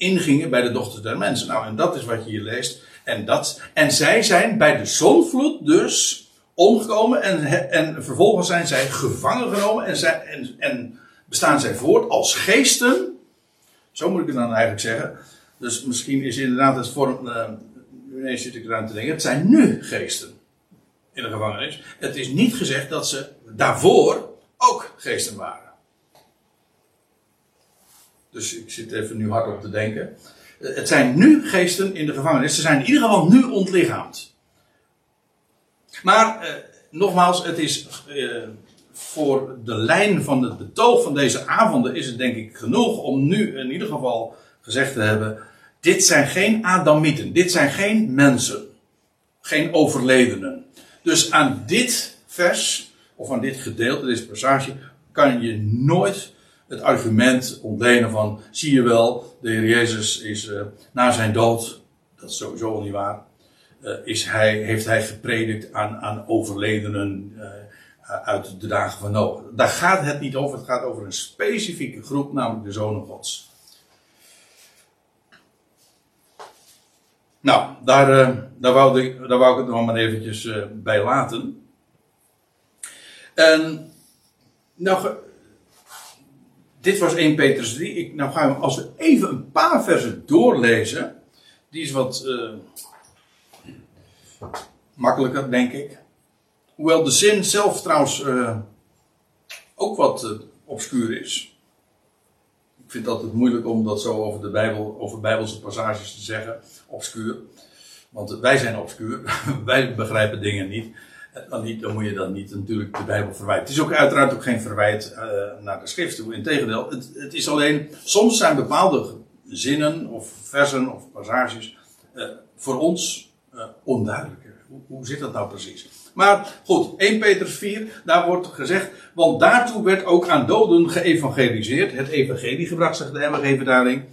ingingen bij de dochter der mensen. Nou, en dat is wat je hier leest. En, dat, en zij zijn bij de zonvloed dus omgekomen en, en vervolgens zijn zij gevangen genomen en, zij, en, en bestaan zij voort als geesten. Zo moet ik het dan eigenlijk zeggen. Dus misschien is inderdaad het vorm. Uh, zit ik eraan te denken. Het zijn nu geesten in de gevangenis. Het is niet gezegd dat ze daarvoor ook geesten waren. Dus ik zit even nu hard op te denken. Het zijn nu geesten in de gevangenis. Ze zijn in ieder geval nu ontlichaamd. Maar eh, nogmaals, het is eh, voor de lijn van het betoog van deze avonden is het denk ik genoeg om nu in ieder geval gezegd te hebben: dit zijn geen Adamieten, dit zijn geen mensen, geen overledenen. Dus aan dit vers of aan dit gedeelte, deze passage, kan je nooit het argument ontlenen van, zie je wel, de Heer Jezus is uh, na zijn dood, dat is sowieso niet waar, uh, is hij, heeft hij gepredikt aan, aan overledenen uh, uit de dagen van Noach. Daar gaat het niet over, het gaat over een specifieke groep, namelijk de zonen gods. Nou, daar, daar, wou ik, daar wou ik het nog maar eventjes bij laten. En, nou, dit was 1 Petrus 3. Ik, nou gaan we, als we even een paar versen doorlezen. Die is wat uh, makkelijker, denk ik. Hoewel de zin zelf trouwens uh, ook wat uh, obscuur is. Ik vind het moeilijk om dat zo over de Bijbel, over Bijbelse passages te zeggen. Obscuur. Want wij zijn obscuur. *laughs* wij begrijpen dingen niet dan, niet, dan moet je dan niet natuurlijk de Bijbel verwijten. Het is ook uiteraard ook geen verwijt uh, naar de schrift toe. Integendeel, het, het is alleen, soms zijn bepaalde zinnen of versen of passages uh, voor ons uh, onduidelijker. Hoe, hoe zit dat nou precies? Maar goed, 1 Petrus 4, daar wordt gezegd, want daartoe werd ook aan doden geëvangeliseerd. Het evangelie gebracht, zegt de MRG-vertaling.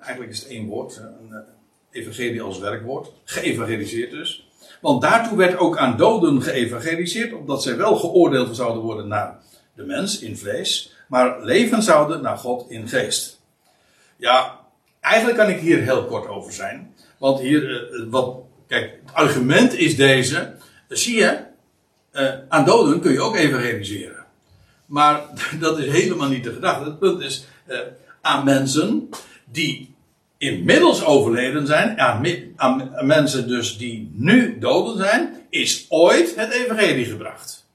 eigenlijk is het één woord, een evangelie als werkwoord. Geëvangeliseerd dus. Want daartoe werd ook aan doden geëvangeliseerd, opdat zij wel geoordeeld zouden worden naar de mens in vlees, maar leven zouden naar God in geest. Ja, eigenlijk kan ik hier heel kort over zijn. Want hier, uh, wat, kijk, het argument is deze. zie je, aan doden kun je ook evangeliseren. Maar *laughs* dat is helemaal niet de gedachte. Het punt is, aan mensen die inmiddels overleden zijn, aan, mensen dus die nu doden zijn, is ooit het evangelie gebracht.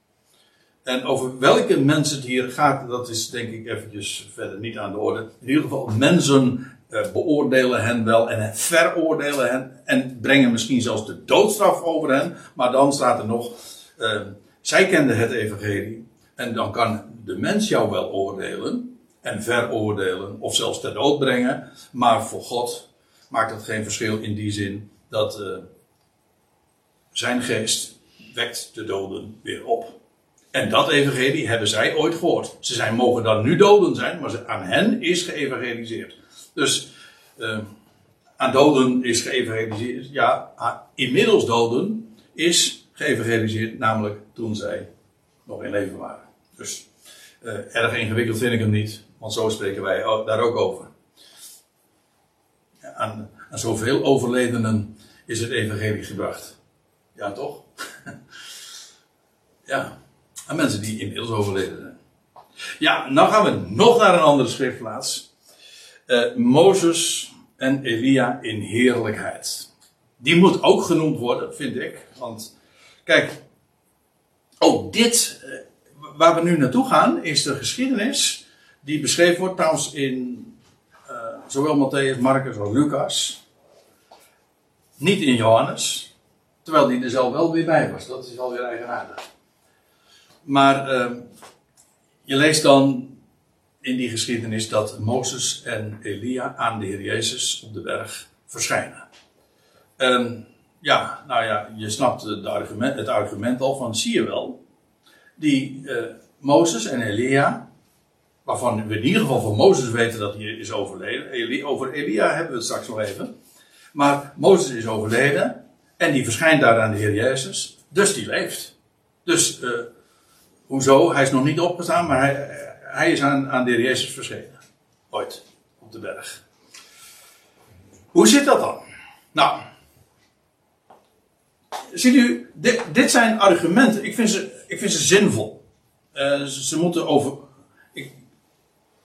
En over welke mensen het hier gaat, dat is denk ik eventjes verder niet aan de orde. In ieder geval, mensen uh, beoordelen hen wel en veroordelen hen en brengen misschien zelfs de doodstraf over hen. Maar dan staat er nog, uh, zij kenden het evangelie en dan kan de mens jou wel oordelen en veroordelen of zelfs ter dood brengen. Maar voor God maakt dat geen verschil in die zin dat uh, zijn geest wekt de doden weer op. En dat evangelie hebben zij ooit gehoord. Ze zijn, mogen dan nu doden zijn, maar aan hen is geëvangeliseerd. Dus uh, aan doden is geëvangeliseerd. Ja, inmiddels doden is geëvangeliseerd, namelijk toen zij nog in leven waren. Dus uh, erg ingewikkeld vind ik hem niet. Want zo spreken wij daar ook over. Aan, aan zoveel overledenen is het evangelie gebracht. Ja, toch? *laughs* ja, aan mensen die inmiddels overleden zijn. Ja, nou gaan we nog naar een andere schriftplaats. Uh, Mozes en Elia in heerlijkheid. Die moet ook genoemd worden, vind ik. Want, kijk, ook dit, uh, waar we nu naartoe gaan, is de geschiedenis die beschreven wordt trouwens in uh, zowel Matthäus, Marcus als Lucas. Niet in Johannes. Terwijl die er zelf wel weer bij was. Dat is wel weer eigenaardig. Maar uh, je leest dan in die geschiedenis dat Mozes en Elia aan de Heer Jezus op de berg verschijnen. En ja, nou ja, je snapt het argument, het argument al van, zie je wel, die uh, Mozes en Elia, waarvan we in ieder geval van Mozes weten dat hij is overleden. over Elia hebben we het straks nog even. Maar Mozes is overleden. En die verschijnt daar aan de Heer Jezus. Dus die leeft. Dus, uh, hoezo? Hij is nog niet opgestaan, maar hij, hij is aan, aan de Heer Jezus verschenen. Ooit. Op de berg. Hoe zit dat dan? Nou. Ziet u, dit, dit zijn argumenten. Ik vind ze, ik vind ze zinvol. Uh, ze, moeten over.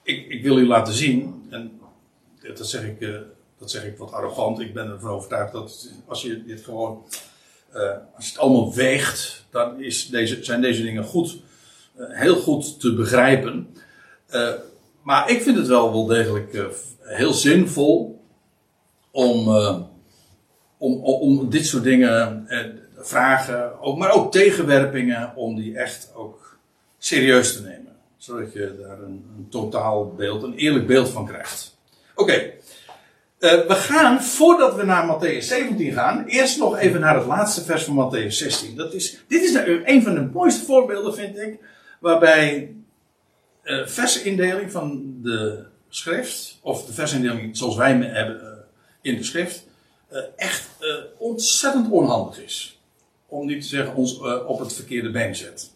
Ik, ik, wil u laten zien, en dat zeg ik, uh, dat zeg ik wat arrogant. Ik ben ervan overtuigd dat als je dit gewoon. Uh, als je het allemaal weegt, dan is deze, zijn deze dingen goed, heel goed te begrijpen. maar ik vind het wel wel degelijk heel zinvol om, om, om dit soort dingen, vragen, maar ook tegenwerpingen, om die echt ook serieus te nemen. Zodat je daar een, een totaal beeld, een eerlijk beeld van krijgt. Oké. Uh, we gaan, voordat we naar Matthäus 17 gaan, eerst nog even naar het laatste vers van Matthäus 16. Dat is, dit is nou een van de mooiste voorbeelden, vind ik, waarbij uh, versindeling van de schrift, of de versindeling zoals wij hebben uh, in de schrift, echt ontzettend onhandig is. Om niet te zeggen ons op het verkeerde been zet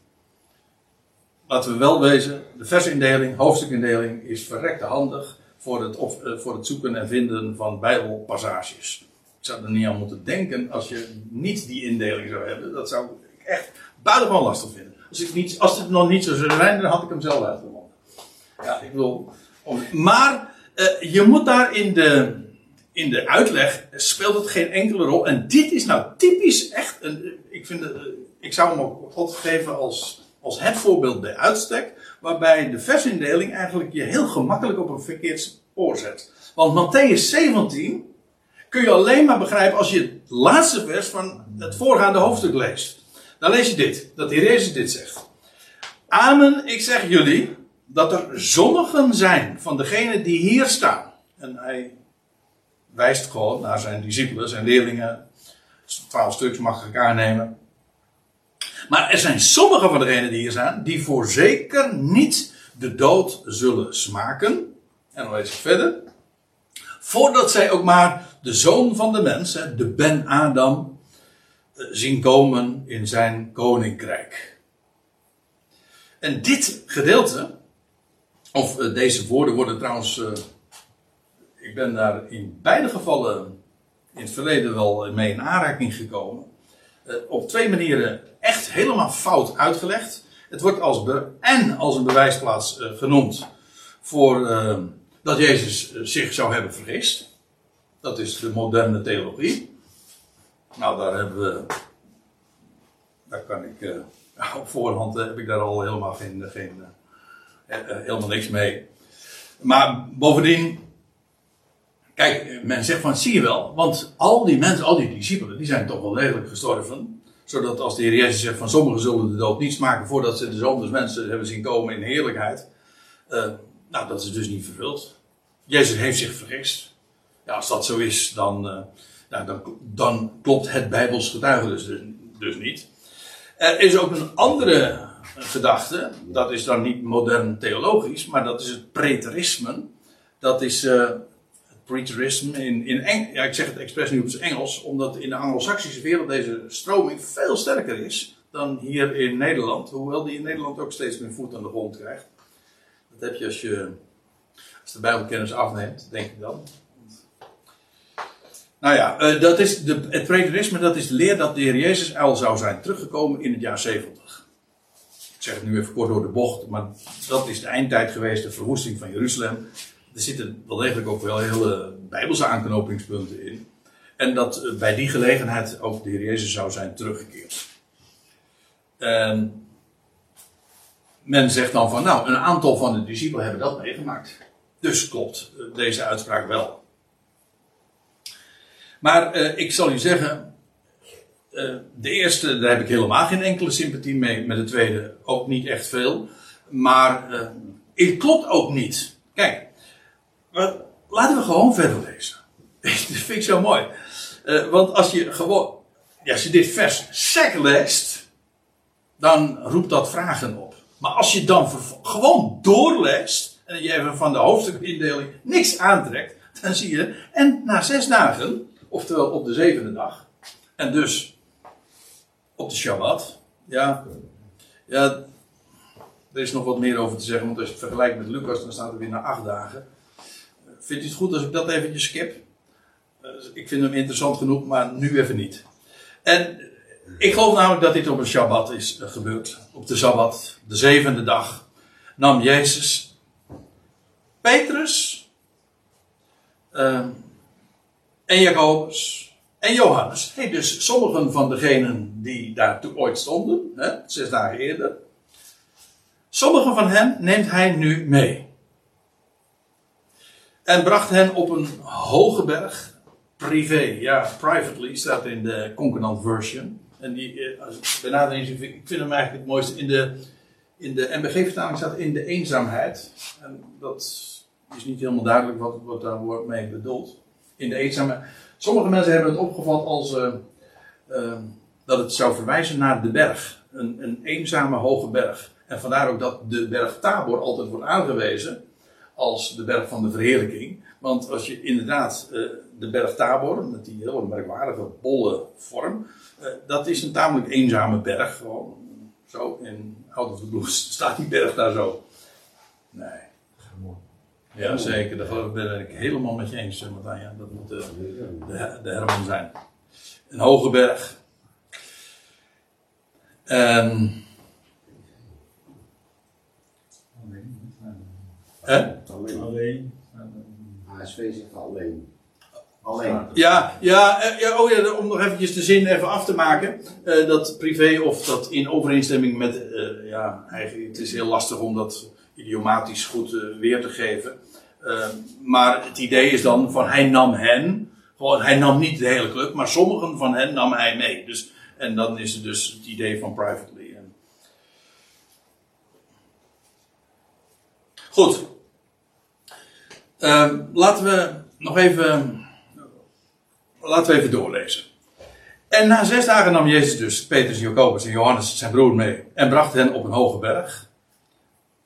laten we wel wezen, de versindeling, hoofdstukindeling is verrekte handig voor het, uh, voor het zoeken en vinden van bijbelpassages. Ik zou er niet aan moeten denken als je niet die indeling zou hebben. Dat zou ik echt buitengewoon lastig vinden. Als, ik niet, als het nog niet zo zou zijn, dan had ik hem zelf uitgevonden. Ja, ik wil. Maar uh, je moet daar in de, in de uitleg speelt het geen enkele rol. En dit is nou typisch echt. Een, ik, vind het, ik zou hem ook God geven als als het voorbeeld bij uitstek, waarbij de versindeling eigenlijk je heel gemakkelijk op een verkeerd spoor zet. Want Matthäus 17 kun je alleen maar begrijpen als je het laatste vers van het voorgaande hoofdstuk leest. Dan lees je dit, dat de Heer Jezus dit zegt. Amen, ik zeg jullie dat er sommigen zijn van degenen die hier staan. En hij wijst gewoon naar zijn discipelen, zijn leerlingen. Twaalf stuks mag ik aannemen. Maar er zijn sommige van degenen die hier zijn, die voorzeker niet de dood zullen smaken. En dan lees ik verder. Voordat zij ook maar de zoon van de mens, de Ben Adam, eh, zien komen in zijn koninkrijk. En dit gedeelte, of eh, deze woorden worden trouwens, eh, ik ben daar in beide gevallen in het verleden wel mee in aanraking gekomen. Op twee manieren helemaal fout uitgelegd. Het wordt als en als een bewijsplaats uh, genoemd voor uh, dat Jezus uh, zich zou hebben vergist. Dat is de moderne theologie. Nou, daar hebben we. Daar kan ik. *laughs* op voorhand heb ik daar al helemaal geen. geen helemaal niks mee. Maar bovendien. Kijk, men zegt van zie je wel, want al die mensen, al die discipelen, die zijn toch wel degelijk gestorven zodat als de Heer Jezus zegt van sommigen zullen de dood niet smaken voordat ze de zoon mensen hebben zien komen in heerlijkheid. Uh, nou, dat is dus niet vervuld. Jezus heeft zich vergist. Ja, als dat zo is, dan, uh, nou, dan, dan, klopt het Bijbels getuige dus, dus niet. Er is ook een andere gedachte, dat is dan niet modern theologisch, maar dat is het preterisme. Dat is uh, preterisme in, in Eng ja, ik zeg het expres nu op het Engels, omdat in de Anglo-Saxische wereld deze stroming veel sterker is dan hier in Nederland. Hoewel die in Nederland ook steeds meer voet aan de grond krijgt. Dat heb je als je als de Bijbelkennis afneemt, denk ik dan. Nou ja, uh, dat is de, het preterisme, dat is de leer dat de Heer Jezus al zou zijn teruggekomen in het jaar 70. Ik zeg het nu even kort door de bocht, maar dat is de eindtijd geweest, de verwoesting van Jeruzalem er zitten wel degelijk ook wel hele bijbelse aanknopingspunten in. En dat eh, bij die gelegenheid ook de Heer Jezus zou zijn teruggekeerd. En men zegt dan van, nou, een aantal van de discipelen hebben dat meegemaakt. Dus klopt eh, deze uitspraak wel. Maar eh, ik zal u zeggen, de eerste, daar heb ik helemaal geen enkele sympathie mee. Met de tweede ook niet echt veel. Maar het klopt ook niet. Kijk, maar laten we gewoon verder lezen. *laughs* Dat vind ik zo mooi. Uh, want als je gewoon, ja, als je dit vers sec leest, dan roept dat vragen op. Maar als je dan gewoon doorleest, en je even van de hoofdstukindeling niks aantrekt, dan zie je, en na zes dagen, oftewel op de zevende dag, En dus, op de Shabbat, ja, ja, er is nog wat meer over te zeggen, want als je het vergelijkt met Lucas, dan staat er weer na acht dagen. Vindt u het goed als ik dat eventjes skip? Eh, ik vind hem interessant genoeg, maar nu even niet. En ik geloof namelijk dat dit op een Shabbat is eh, gebeurd. Op de Sabbat, de zevende dag, nam Jezus Petrus ehm, en Jacobus en Johannes. Hey, dus sommigen van degenen die daar ooit stonden, hè, zes dagen eerder. Sommigen van hen neemt hij nu mee. En bracht hen op een hoge berg, privé, ja, privately staat in de Concordant version. En die, eh, als ik benadering, ik vind hem eigenlijk het mooiste. In de, in de MBG-vertaling staat in de eenzaamheid. En dat is niet helemaal duidelijk wat, wat daar wordt mee bedoeld. In de eenzaamheid. Sommige mensen hebben het opgevat als uh, uh, dat het zou verwijzen naar de berg. Een, een eenzame hoge berg. En vandaar ook dat de berg Tabor altijd wordt aangewezen als de berg van de verheerlijking. Want als je inderdaad uh, de berg Tabor, met die hele merkwaardige bolle vorm, uh, dat is een tamelijk eenzame berg. Gewoon zo, in Out of the Blues *laughs* staat die berg daar zo. Nee. Ja, zeker. Daar ben ik helemaal met je eens, Martijn. Dat moet de, de, de Herman zijn. Een hoge berg. En Hè? Alleen. HSV zegt alleen. Alleen. Ja, ja, ja, oh ja, om nog eventjes de zin even af te maken. Uh, dat privé of dat in overeenstemming met, uh, ja, eigenlijk, het is heel lastig om dat idiomatisch goed uh, weer te geven. maar het idee is dan van hij nam hen, gewoon hij nam niet de hele club, maar sommigen van hen nam hij mee. Dus, en dan is het dus het idee van privately. Goed. Uh, laten we nog even. Laten we even doorlezen. En na zes dagen nam Jezus dus Petrus, Jacobus en Johannes zijn broer mee. En bracht hen op een hoge berg.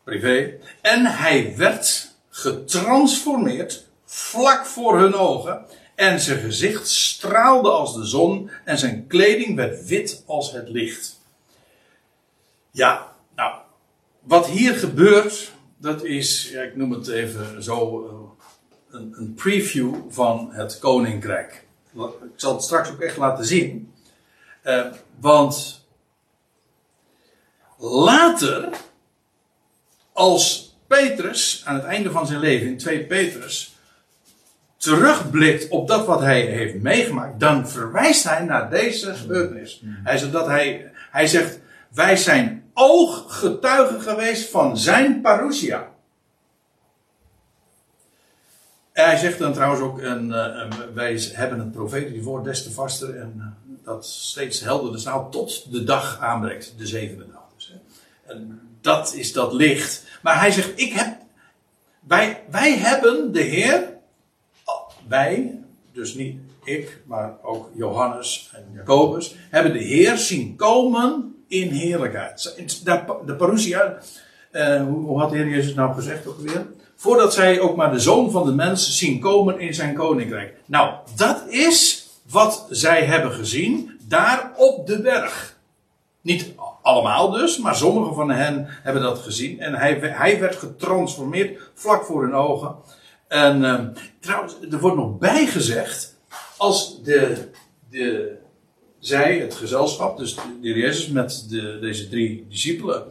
Privé. En hij werd getransformeerd vlak voor hun ogen. En zijn gezicht straalde als de zon. En zijn kleding werd wit als het licht. Ja, nou. Wat hier gebeurt dat is, ja, ik noem het even zo, eh, een, een, preview van het koninkrijk. Ik zal het straks ook echt laten zien. Uh, want later, als Petrus aan het einde van zijn leven in 2 Petrus terugblikt op dat wat hij heeft meegemaakt, dan verwijst hij naar deze gebeurtenis. Hij zegt dat hij, hij zegt, wij zijn ooggetuige geweest van zijn parousia. Hij zegt dan trouwens ook, en, uh, wij hebben het profetische woord des te vaster en uh, dat steeds helderder nou tot de dag aanbreekt, de zevende dag. Dus, hè. En dat is dat licht. Maar hij zegt, ik heb, wij, wij hebben de Heer, wij, dus niet ik, maar ook Johannes en Jacobus, hebben de Heer zien komen in heerlijkheid. De parousia, uh, hoe had de Heer Jezus nou gezegd ook weer? Voordat zij ook maar de zoon van de mens zien komen in zijn koninkrijk. Nou, dat is wat zij hebben gezien daar op de berg. Niet allemaal dus, maar sommigen van hen hebben dat gezien. En hij, hij werd getransformeerd vlak voor hun ogen. En uh, trouwens, er wordt nog bijgezegd, als de, de zij, het gezelschap, dus de Jezus met de, deze drie discipelen,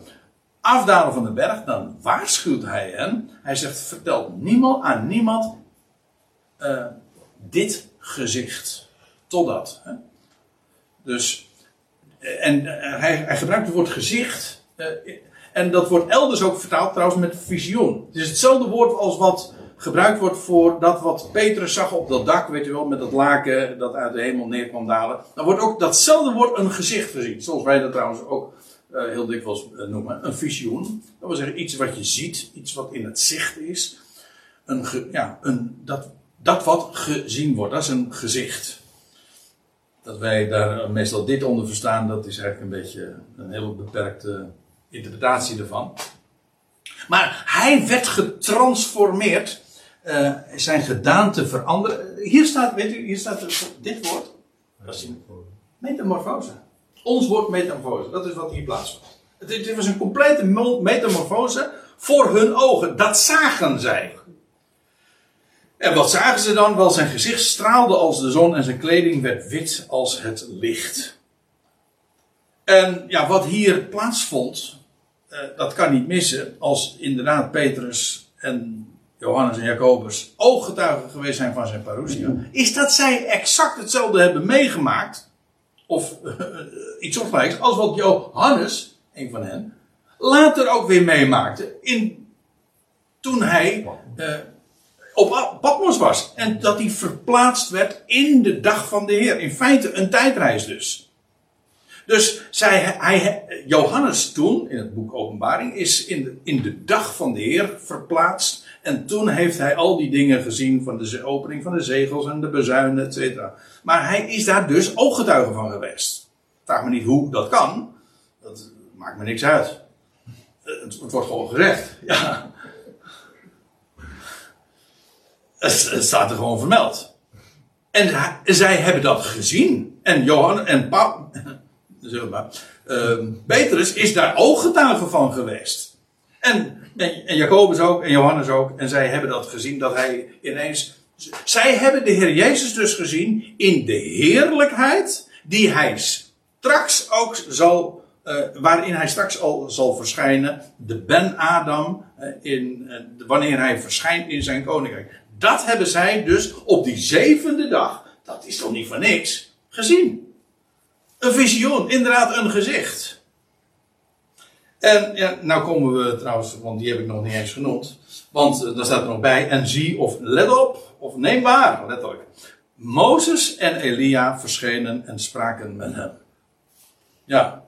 afdalen van de berg, dan waarschuwt hij hen. Hij zegt, vertel niemand aan niemand uh, dit gezicht. Totdat. Hè? Dus, en hij, hij, gebruikt het woord gezicht. En dat wordt elders ook vertaald trouwens met visioen. Het is hetzelfde woord als wat gebruikt wordt voor dat wat Petrus zag op dat dak, weet u wel, met dat laken dat uit de hemel neer kwam dalen. Dan wordt ook datzelfde woord een gezicht gezien. Zoals wij dat trouwens ook uh, heel dikwijls uh, noemen. Een visioen. Dat wil zeggen iets wat je ziet, iets wat in het zicht is. Een ge, ja, een, dat, dat wat gezien wordt, dat is een gezicht. Dat wij daar meestal dit onder verstaan, dat is eigenlijk een beetje een heel beperkte interpretatie ervan. Maar hij werd getransformeerd uh, zijn gedaante veranderen. Hier staat, weet u, hier staat dit woord. Metamorfose. Ons woord metamorfose, dat is wat hier plaatsvindt. Het, was een complete metamorfose voor hun ogen. Dat zagen zij. En wat zagen ze dan? Wel, zijn gezicht straalde als de zon en zijn kleding werd wit als het licht. En ja, wat hier plaatsvond, uh, dat kan niet missen als inderdaad Petrus en Johannes en Jacobus ooggetuigen geweest zijn van zijn parousia. Is dat zij exact hetzelfde hebben meegemaakt, of uh, *laughs* iets soortgelijks, als wat Johannes, een van hen, later ook weer meemaakte in, toen hij uh, op Patmos was. En dat hij verplaatst werd in de dag van de Heer. In feite een tijdreis dus. Dus zij, hij, Johannes toen, in het boek Openbaring, is in in de dag van de Heer verplaatst. En toen heeft hij al die dingen gezien van de opening van de zegels en de bezuinen, et cetera. Maar hij is daar dus ooggetuige van geweest. Vraag me niet hoe dat kan. Dat maakt me niks uit. Het, het wordt gewoon gezegd. *laughs* Ja. Het, staat er gewoon vermeld. En zij hebben dat gezien. En Johan en pa, *laughs* zeg maar, uh, Petrus is daar ooggetuige van geweest. En, en, Jacobus ook, en Johannes ook. En zij hebben dat gezien, dat hij ineens... Zij hebben de Heer Jezus dus gezien in de heerlijkheid die hij straks ook zal... Uh, waarin hij straks al zal verschijnen. De Ben-Adam. Uh, in, uh, wanneer hij verschijnt in zijn koninkrijk. Dat hebben zij dus op die zevende dag, dat is toch niet van niks, gezien. Een visioen, inderdaad een gezicht. En ja, nou komen we trouwens, want die heb ik nog niet eens genoemd. Want uh, daar staat er nog bij, en zie of let op, of neem waar, letterlijk. Mozes en Elia verschenen en spraken met hem. Ja,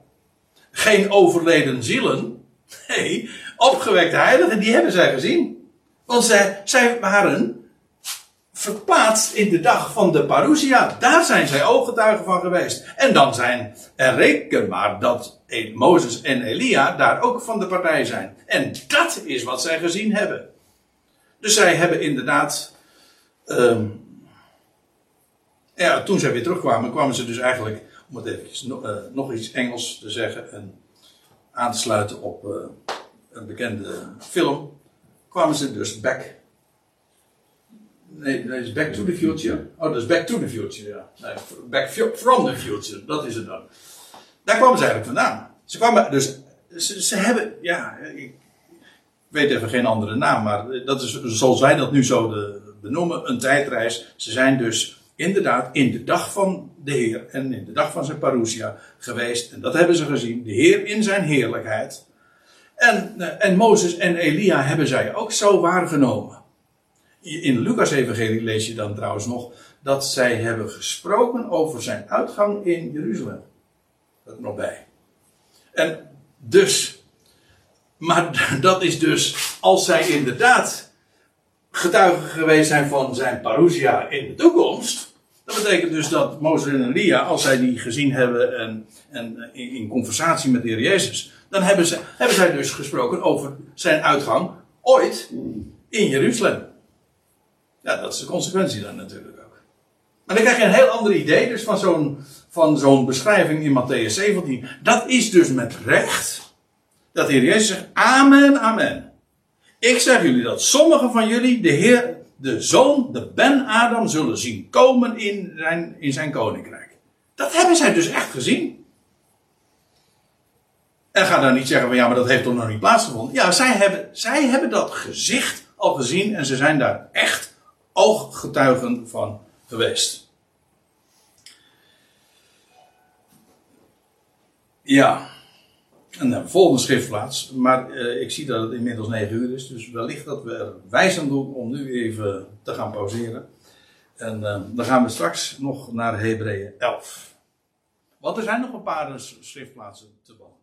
geen overleden zielen. Nee, opgewekte heiligen, die hebben zij gezien. Want zij, zij waren verplaatst in de dag van de parousia. Daar zijn zij ooggetuigen van geweest. En dan zijn er rekenbaar dat Mozes en Elia daar ook van de partij zijn. En dat is wat zij gezien hebben. Dus zij hebben inderdaad. Um, ja, toen zij weer terugkwamen, kwamen ze dus eigenlijk, om het even nog, uh, nog iets Engels te zeggen en aan te sluiten op uh, een bekende film, kwamen ze dus back Nee, dat is Back to the Future. Oh, dat is Back to the Future, ja. Nee, back from the Future, dat is het dan. Daar kwamen ze eigenlijk vandaan. Ze kwamen dus, ze, ze hebben, ja, ik weet even geen andere naam, maar dat is zoals wij dat nu zo de, benoemen, een tijdreis. Ze zijn dus inderdaad in de dag van de Heer en in de dag van zijn parousia geweest. En dat hebben ze gezien. De Heer in zijn heerlijkheid. En, en Mozes en Elia hebben zij ook zo waargenomen. In Lucas Evangelie lees je dan trouwens nog dat zij hebben gesproken over zijn uitgang in Jeruzalem. Dat nog bij. En dus, maar *laughs* dat is dus, als zij inderdaad getuigen geweest zijn van zijn parousia in de toekomst, dat betekent dus dat Mozes en Elia, als zij die gezien hebben en, en in, conversatie met de Heer Jezus, dan hebben, ze, hebben zij dus gesproken over zijn uitgang ooit in Jeruzalem. Ja, dat is de consequentie dan natuurlijk ook. Maar dan krijg je een heel ander idee dus van zo'n, van zo'n beschrijving in Matthäus 17. Dat is dus met recht dat de Heer Jezus zegt, amen, amen. Ik zeg jullie dat sommigen van jullie de Heer, de Zoon, de Ben-Adam zullen zien komen in zijn, in zijn koninkrijk. Dat hebben zij dus echt gezien. En ga dan niet zeggen van ja, maar dat heeft toch nog niet plaatsgevonden. Ja, zij hebben, zij hebben dat gezicht al gezien en ze zijn daar echt ooggetuigen van geweest. Ja, en de volgende schriftplaats, maar uh, ik zie dat het inmiddels 9 uur is, dus wellicht dat we er wijs aan doen om nu even te gaan pauzeren. En uh, dan gaan we straks nog naar Hebreeën 11. Want er zijn nog een paar schriftplaatsen te behandelen.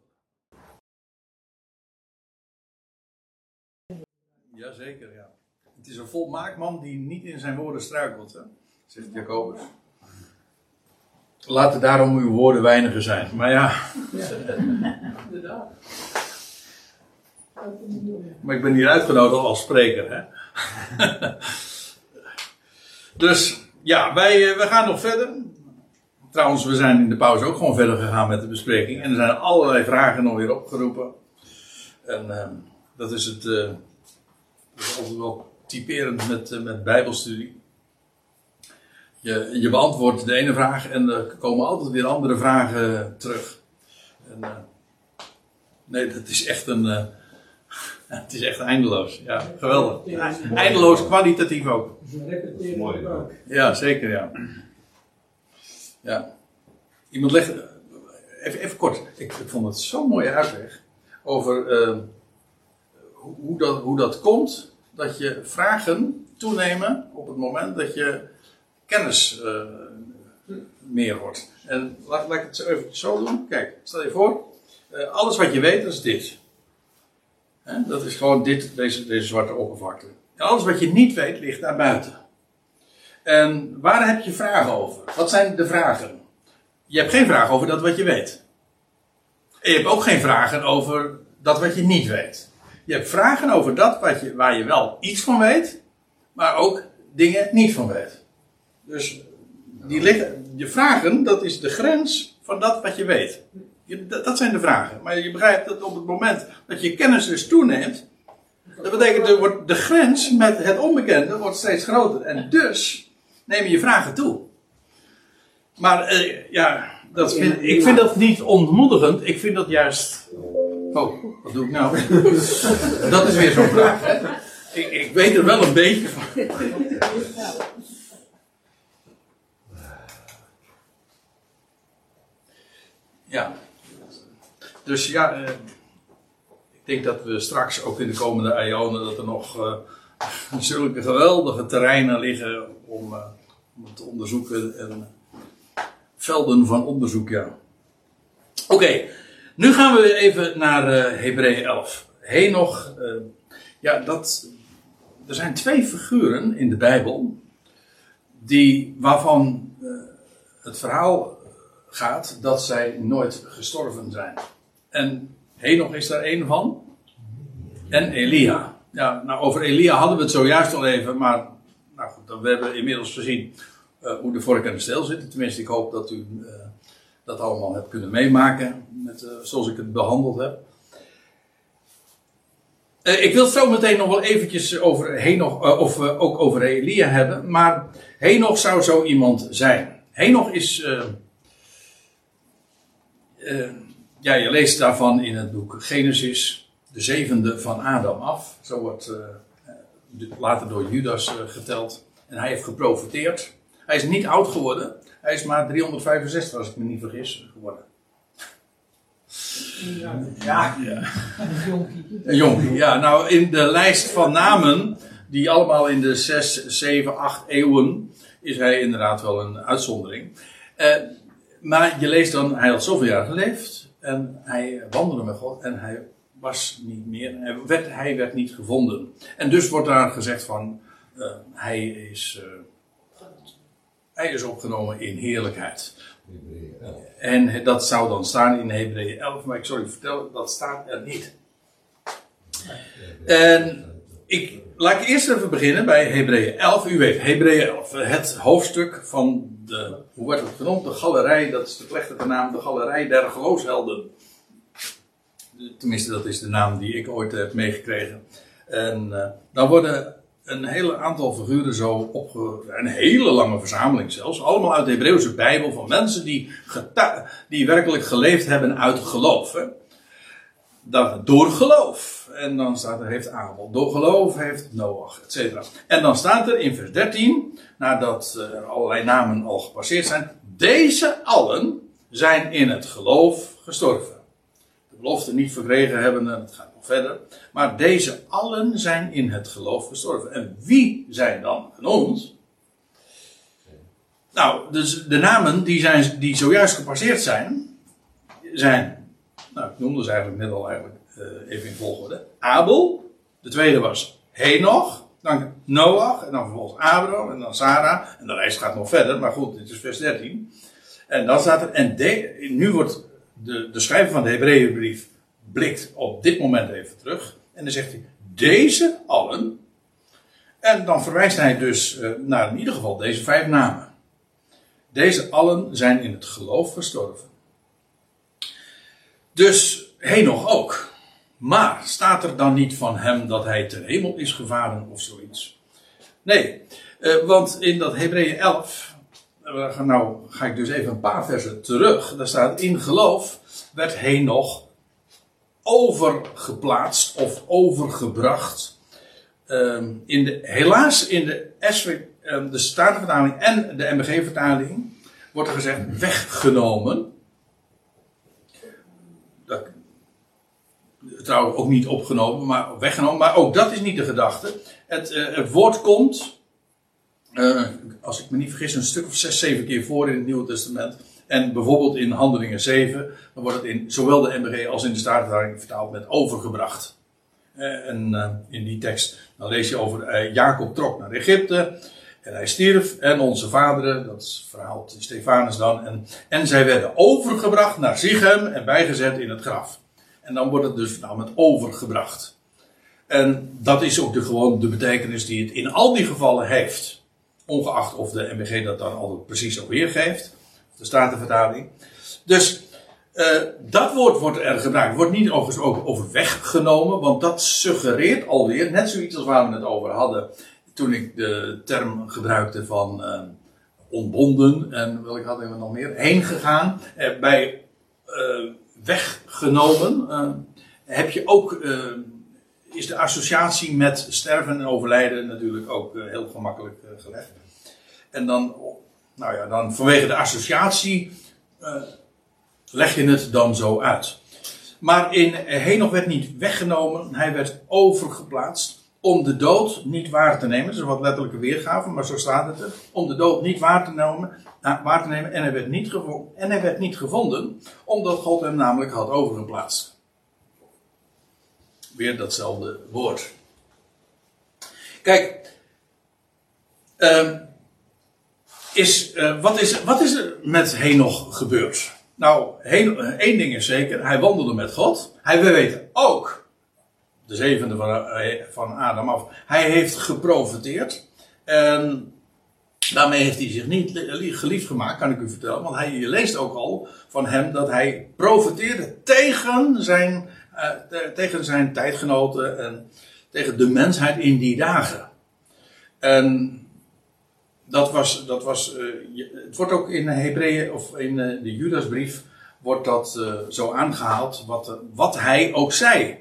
Jazeker, ja. Is een volmaakt man die niet in zijn woorden struikelt, hè? zegt Jacobus. Laten daarom uw woorden weiniger zijn. Maar ja. Inderdaad. Maar ik ben hier uitgenodigd als spreker, hè? dus ja, wij, eh, wij gaan nog verder. trouwens, we zijn in de pauze ook gewoon verder gegaan met de bespreking. En er zijn allerlei vragen nog weer opgeroepen. En ehm, dat is het. eh, dat wel typerend met, eh, met Bijbelstudie. Je, je beantwoordt de ene vraag en er komen altijd weer andere vragen terug. En, eh, nee, dat is echt een. eh, *laughs* het is echt eindeloos. Ja, geweldig. Eindeloos kwalitatief ook. Mooi, ook. Ja, zeker, ja. Ja. Iemand legt. Even, even kort. Ik, ik vond het zo'n mooie uitleg. Over eh, hoe, hoe dat, hoe dat komt dat je vragen toenemen op het moment dat je kennis eh, meer wordt. En laat, laat ik het zo even zo doen. Kijk, stel je voor. eh, alles wat je weet, is dit. Dat is gewoon dit, deze, deze zwarte oppervlakte. Alles wat je niet weet, ligt daar buiten. En waar heb je vragen over? Wat zijn de vragen? Je hebt geen vragen over dat wat je weet. En je hebt ook geen vragen over dat wat je niet weet. Je hebt vragen over dat wat je, waar je wel iets van weet, maar ook dingen niet van weet. Dus die liggen, je vragen, dat is de grens van dat wat je weet. Je- dat, dat zijn de vragen. Maar je begrijpt dat op het moment dat je kennis dus toeneemt, dat betekent wordt de grens met het onbekende wordt steeds groter. En dus nemen je vragen toe. Maar eh, ja, dat vind, ik vind dat niet ontmoedigend. Ik vind dat juist. Oh, wat doe ik nou? *laughs* dat is weer zo'n vraag. Ik, ik weet er wel een beetje van. Ja. Dus ja, eh, ik denk dat we straks ook in de komende eonen dat er nog eh, *laughs* zulke geweldige terreinen liggen om, eh, om te onderzoeken en velden van onderzoek, ja. Oké, nu gaan we even naar eh Hebreeën 11. Henoch, eh, ja, dat, er zijn twee figuren in de Bijbel die, waarvan eh, het verhaal gaat dat zij nooit gestorven zijn. En Henoch is daar één van. En Elia. Ja, nou, over Elia hadden we het zojuist al even, maar nou goed, dan, we hebben inmiddels gezien hoe de vork en de steel zitten. Tenminste, ik hoop dat u dat allemaal hebt kunnen meemaken, met, eh, zoals ik het behandeld heb. Eh, ik wil het zo meteen nog wel eventjes over Henoch, eh, of ook over Elia hebben, maar Henoch zou zo iemand zijn. Henoch is, ja, je leest daarvan in het boek Genesis, de zevende van Adam af. Zo wordt later door Judas geteld. En hij heeft geprofiteerd. Hij is niet oud geworden. Hij is maar 365, als ik me niet vergis, geworden. Ja, Ja, een jonkie. een jonkie. Ja, nou in de lijst van namen, die allemaal in de 6, 7, 8 eeuwen, is hij inderdaad wel een uitzondering. Eh, maar je leest dan, hij had zoveel jaar geleefd en hij wandelde met God en hij was niet meer, hij werd, hij werd niet gevonden. En dus wordt daar gezegd van, eh, hij, is, eh, hij is opgenomen in heerlijkheid. En dat zou dan staan in Hebreeën 11, maar ik zal u vertellen, dat staat er niet. En ik, laat ik eerst even beginnen bij Hebreeën 11. U weet, Hebreeën 11, het hoofdstuk van de, hoe wordt het genoemd? De galerij, dat is de plechtige naam, de galerij der geloofshelden. Tenminste, dat is de naam die ik ooit heb meegekregen. En eh, dan worden een hele aantal figuren zo opge... Een hele lange verzameling zelfs. Allemaal uit de Hebreeuwse Bijbel van mensen die, die werkelijk geleefd hebben uit geloof. Hè? Dat, door geloof. En dan staat er, heeft Abel. Door geloof heeft Noach, et cetera. En dan staat er in vers 13, nadat eh, er allerlei namen al gepasseerd zijn. Deze allen zijn in het geloof gestorven. De belofte niet verkregen hebben, en het gaat verder. Maar deze allen zijn in het geloof gestorven. En wie zijn dan genoemd? Nou, dus de namen die, zijn, die zojuist gepasseerd zijn, zijn, nou ik noemde ze eigenlijk net al eigenlijk, eh, even in volgorde. Abel, de tweede was Henoch, dan Noach, en dan vervolgens Abraham, en dan Sarah. En de lijst gaat nog verder, maar goed, dit is vers 13. En dan staat er, en nu wordt de, de schrijver van de Hebreeënbrief blikt op dit moment even terug. En dan zegt hij, deze allen. En dan verwijst hij dus eh, naar in ieder geval deze vijf namen. Deze allen zijn in het geloof gestorven. Dus Henoch ook. Maar staat er dan niet van hem dat hij ten hemel is gevaren of zoiets? Nee, eh, want in dat Hebreeën 11, uh, nou ga ik dus even een paar versen terug. Daar staat in geloof werd Henoch overgeplaatst of overgebracht. Ehm, in de, helaas in de, SW, um, de Statenvertaling en de MBG-vertaling wordt er gezegd weggenomen. Dat, trouwens ook niet opgenomen, maar weggenomen. Maar ook dat is niet de gedachte. Het, uh, het woord komt, uh, als ik me niet vergis, een stuk of zes, zeven keer voor in het Nieuwe Testament. En bijvoorbeeld in Handelingen 7, dan wordt het in zowel de MBG als in de Statenvertaling vertaald met overgebracht. Uh, en in die tekst, dan lees je over Jacob trok naar Egypte. En hij stierf en onze vaderen, dat verhaalt Stefanus dan. En, en zij werden overgebracht naar Zichem en bijgezet in het graf. En dan wordt het dus nou met overgebracht. En dat is ook de, gewoon de betekenis die het in al die gevallen heeft. Ongeacht of de MBG dat dan altijd precies ook weergeeft. De Statenvertaling. Dus uh, dat woord wordt er gebruikt. Wordt niet overigens over weggenomen. Want dat suggereert alweer, net zoiets als waar we het over hadden. Toen ik de term gebruikte van uh, ontbonden. En welke hadden we nog meer? Heen gegaan. Uh, bij weggenomen, heb je ook, is de associatie met sterven en overlijden natuurlijk ook heel gemakkelijk gelegd. En dan, nou ja, dan vanwege de associatie leg je het dan zo uit. Maar in Henoch werd niet weggenomen, hij werd overgeplaatst om de dood niet waar te nemen. Dat is wat letterlijke weergave, maar zo staat het er. Om de dood niet waar te nemen, waar te nemen en, hij werd niet gevonden, en hij werd niet gevonden, omdat God hem namelijk had overgeplaatst. Weer datzelfde woord. Kijk, uh, is, uh, wat, is, wat is er met Henoch gebeurd? Nou, één ding is zeker, hij wandelde met God. Hij, we weten ook, de zevende van, van Adam af, hij heeft geprofiteerd. En Daarmee heeft hij zich niet geliefd gemaakt, kan ik u vertellen. Want hij, je leest ook al van hem dat hij profeteerde tegen zijn, tegen zijn tijdgenoten en tegen de mensheid in die dagen. En dat was, dat was uh, het wordt ook in Hebreeën of in uh, de Judasbrief wordt dat zo aangehaald wat, wat hij ook zei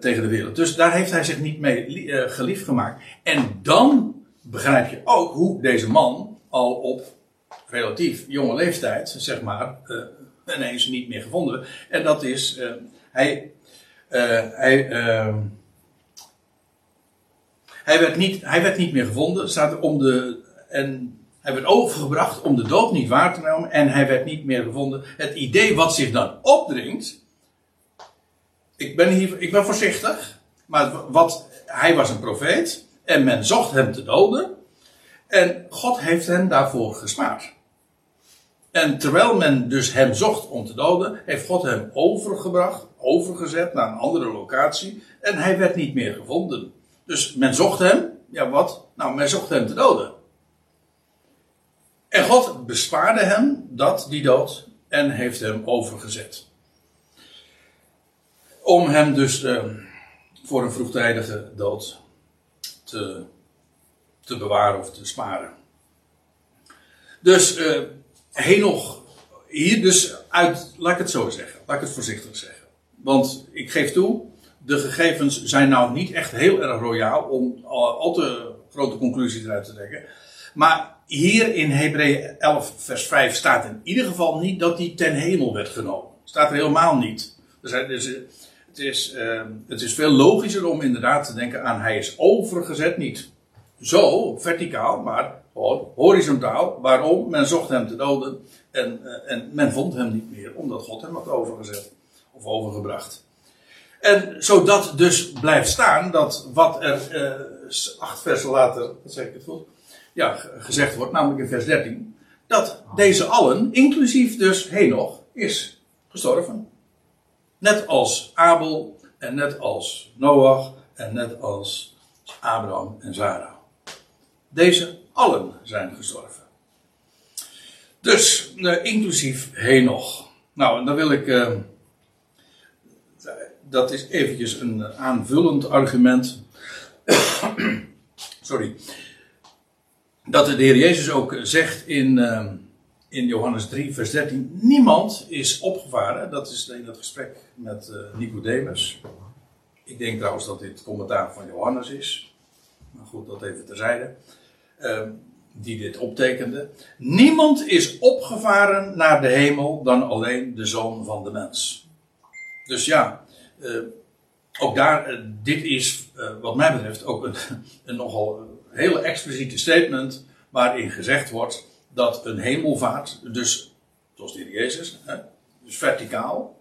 tegen de wereld. Dus daar heeft hij zich niet mee geliefd gemaakt. En dan begrijp je ook hoe deze man al op relatief jonge leeftijd, zeg maar, ineens niet meer gevonden. En dat is, hij, hij, ehm, hij, werd niet, hij werd niet meer gevonden, staat om de, en hij werd overgebracht om de dood niet waar te nemen en hij werd niet meer gevonden. Het idee wat zich dan opdringt, ik ben hier, ik ben voorzichtig, maar wat, hij was een profeet, en men zocht hem te doden. En God heeft hem daarvoor gespaard. En terwijl men dus hem zocht om te doden, heeft God hem overgebracht, overgezet naar een andere locatie. En hij werd niet meer gevonden. Dus men zocht hem, ja wat? Nou, men zocht hem te doden. En God bespaarde hem dat, die dood, en heeft hem overgezet. Om hem dus uh, voor een vroegtijdige dood te, te bewaren of te sparen. Dus uh, Henoch, hier dus uit, laat ik het zo zeggen, laat ik het voorzichtig zeggen. Want ik geef toe, de gegevens zijn nou niet echt heel erg royaal om al, al te grote conclusies eruit te trekken. Maar hier in Hebreeën 11 vers 5 staat in ieder geval niet dat hij ten hemel werd genomen. Staat er helemaal niet. Dus, het is, uh, het is veel logischer om inderdaad te denken aan hij is overgezet, niet zo verticaal, maar horizontaal. Waarom? Men zocht hem te doden en, uh, en men vond hem niet meer, omdat God hem had overgezet of overgebracht. En zodat dus blijft staan dat wat er uh, acht versen later, dat zeg ik het goed, ja, gezegd wordt, namelijk in vers 13, dat deze allen, inclusief dus Henoch, is gestorven. Net als Abel en net als Noach en net als Abraham en Sarah. Deze allen zijn gestorven. Dus, eh, inclusief Henoch. Nou, dan wil ik. eh, dat is eventjes een aanvullend argument. *coughs* Sorry. Dat de Heer Jezus ook zegt in, eh, in Johannes 3, vers 13: Niemand is opgevaren. Dat is in het gesprek met eh, Nicodemus. Ik denk trouwens dat dit commentaar van Johannes is. Maar goed, dat even terzijde. Eh, die dit optekende. Niemand is opgevaren naar de hemel dan alleen de zoon van de mens. Dus ja, eh, ook daar, eh, dit is wat mij betreft ook een, *laughs* een nogal hele expliciete statement waarin gezegd wordt dat een hemelvaart, dus zoals de Heer Jezus, hè, dus verticaal,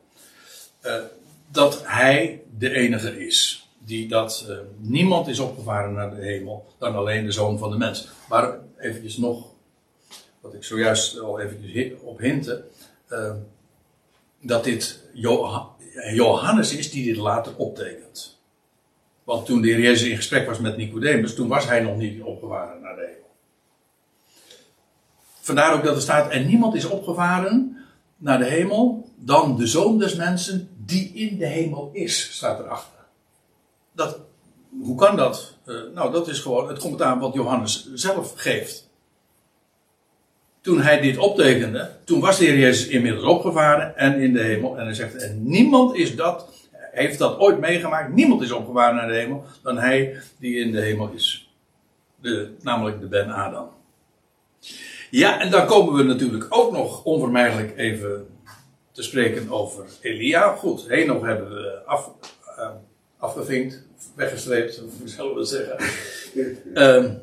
eh, dat hij de enige is. Die dat eh, niemand is opgevaren naar de hemel dan alleen de zoon van de mens. Maar eventjes nog, wat ik zojuist al eventjes op hintte, eh, dat dit Joha- Johannes is die dit later optekent. Want toen de Heer Jezus in gesprek was met Nicodemus, toen was hij nog niet opgevaren naar de hemel. Vandaar ook dat er staat, en niemand is opgevaren naar de hemel dan de zoon des mensen die in de hemel is, staat erachter. Dat, hoe kan dat? Eh, nou, dat is gewoon het commentaar wat Johannes zelf geeft. Toen hij dit optekende, toen was de Heer Jezus inmiddels opgevaren en in de hemel. En hij zegt, en niemand is dat, heeft dat ooit meegemaakt. Niemand is opgevaren naar de hemel dan hij die in de hemel is. De, namelijk de Ben Adam. Ja, en dan komen we natuurlijk ook nog onvermijdelijk even te spreken over Elia. Goed, Henoch hebben we af, eh, afgevinkt, weggestreept, of hoe zullen we het zeggen. *laughs* Ehm,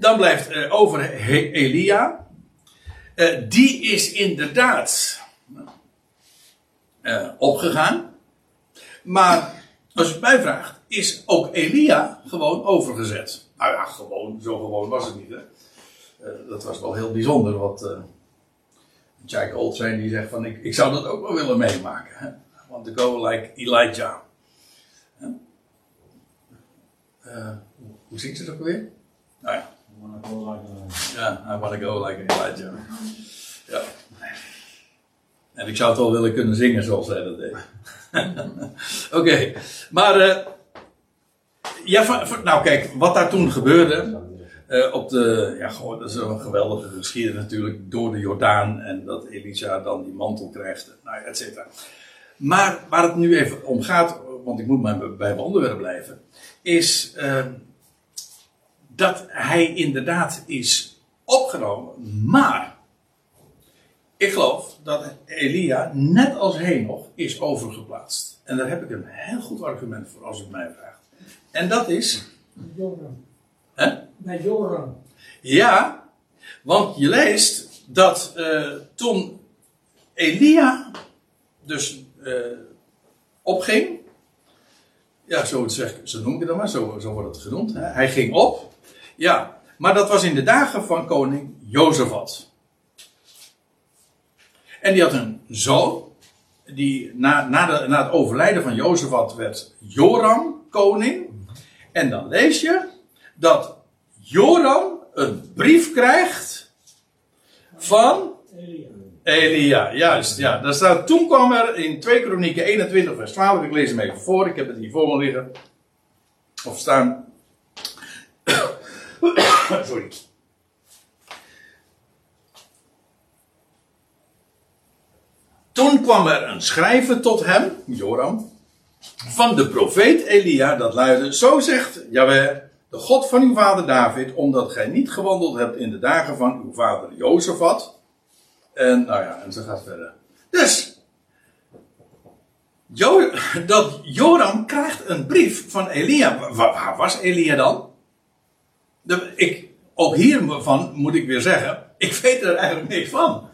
dan blijft eh, over He- Elia. Eh, die is inderdaad opgegaan. Maar als je het mij vraagt, is ook Elia gewoon overgezet. Nou ja, gewoon, zo gewoon was het niet. Hè? Eh, dat was wel heel bijzonder wat uh, Jack Old zijn die zegt van ik, ik zou dat ook wel willen meemaken. Hè? I want to go like Elijah. Eh, hoe- zingt ze het ook alweer? Nou ja. Ja, I want to go like Elijah. Ja. En ik zou het wel willen kunnen zingen zoals hij dat deed. *laughs* Oké, maar. eh, ja, nou kijk, wat daar toen gebeurde. eh, op de, ja, gewoon, dat is een geweldige geschiedenis natuurlijk. Door de Jordaan en dat Elisa dan die mantel krijgt, nou et cetera. Maar waar het nu even om gaat, want ik moet maar bij mijn onderwerp blijven. Is eh, dat hij inderdaad is opgenomen. Maar ik geloof dat Elia, net als Henoch, is overgeplaatst. En daar heb ik een heel goed argument voor als het mij vraagt. En dat is. Joram. Hè? Bij Joram. Ja, want je leest dat eh, toen Elia dus eh, opging. Ja, zo, zeg, zo noem ik het dan maar, zo, zo wordt het genoemd. hè. Hij ging op. Ja, maar dat was in de dagen van koning Jozefat. En die had een zoon. Die na, na, na het overlijden van Jozefat werd Joram koning. En dan lees je dat Joram een brief krijgt van Elia. Juist, ja. Staat, toen kwam er in 2 Kronieken 21 vers 12, ik lees hem even voor, ik heb het hier voor me liggen. Of staan. *coughs* Sorry. Toen kwam er een schrijver tot hem, Joram, van de profeet Elia, dat luidde, zo zegt Jaweh, de God van uw vader David, omdat gij niet gewandeld hebt in de dagen van uw vader Jozefat. En nou ja, en zo gaat verder. Dus, dat Joram krijgt een brief van Elia. Wa- Waar, was Elia dan? De, ik, ook hiervan moet ik weer zeggen, ik weet er eigenlijk niks van.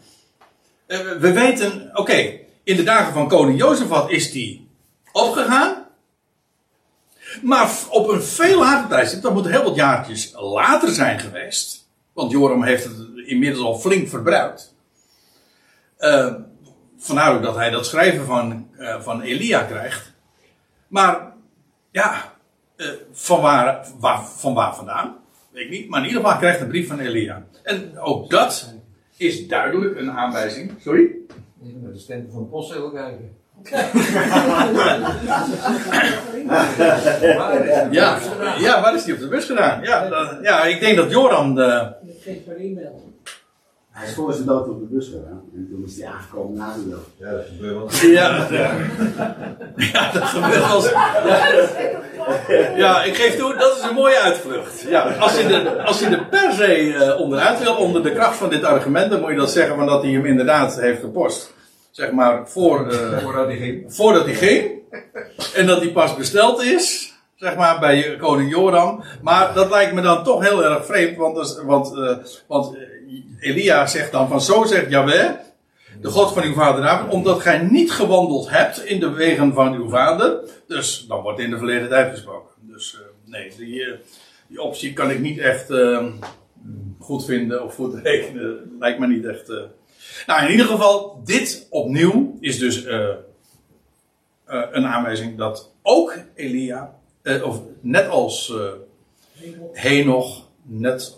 Eh, we weten, oké, in de dagen van koning Jozefat is die opgegaan. Maar op een veel later tijdstip, dat moet heel wat jaartjes later zijn geweest. Want Joram heeft het inmiddels al flink verbruikt. Eh, vandaar dat hij dat schrijven van, eh, van Elia krijgt. Maar, ja, van, waar, waar, van waar vandaan? Weet ik niet. Maar in ieder geval krijgt een brief van Elia. En ook dat is duidelijk een aanwijzing. Sorry? Even naar de stempel van postzegel kijken. *laughs* Ja, ja, waar is die op de bus gedaan? Ja, dan- ja ik denk dat Joram. eh, Ik geef per e-mail. Hij is voor zijn dood op de bus gegaan. En toen is hij aangekomen na de dood. Ja, dat gebeurt wel. *laughs* ja, ja. ja, dat gebeurt wel eens. Ja. ja, ik geef toe, dat is een mooie uitvlucht. Ja, als je de, als je de per se eh, onderuit wil, onder de kracht van dit argument, dan moet je dat zeggen van dat hij hem inderdaad heeft gepost. Zeg maar voor. eh, Voordat hij ging. voordat hij ging. En dat hij pas besteld is. Zeg maar bij koning Joram. Maar dat lijkt me dan toch heel erg vreemd. Want, dus- want, eh, want Elia zegt dan van zo zegt Yahweh. De God van uw vader David. Omdat gij niet gewandeld hebt in de wegen van uw vader. Dus dan wordt in de verleden tijd gesproken. Dus eh, nee, die, eh, die optie kan ik niet echt eh, goed vinden of goed *laughs* rekenen. Lijkt me niet echt. eh. Nou, in ieder geval, dit opnieuw is dus een aanwijzing dat ook Elia, of net als Henoch, net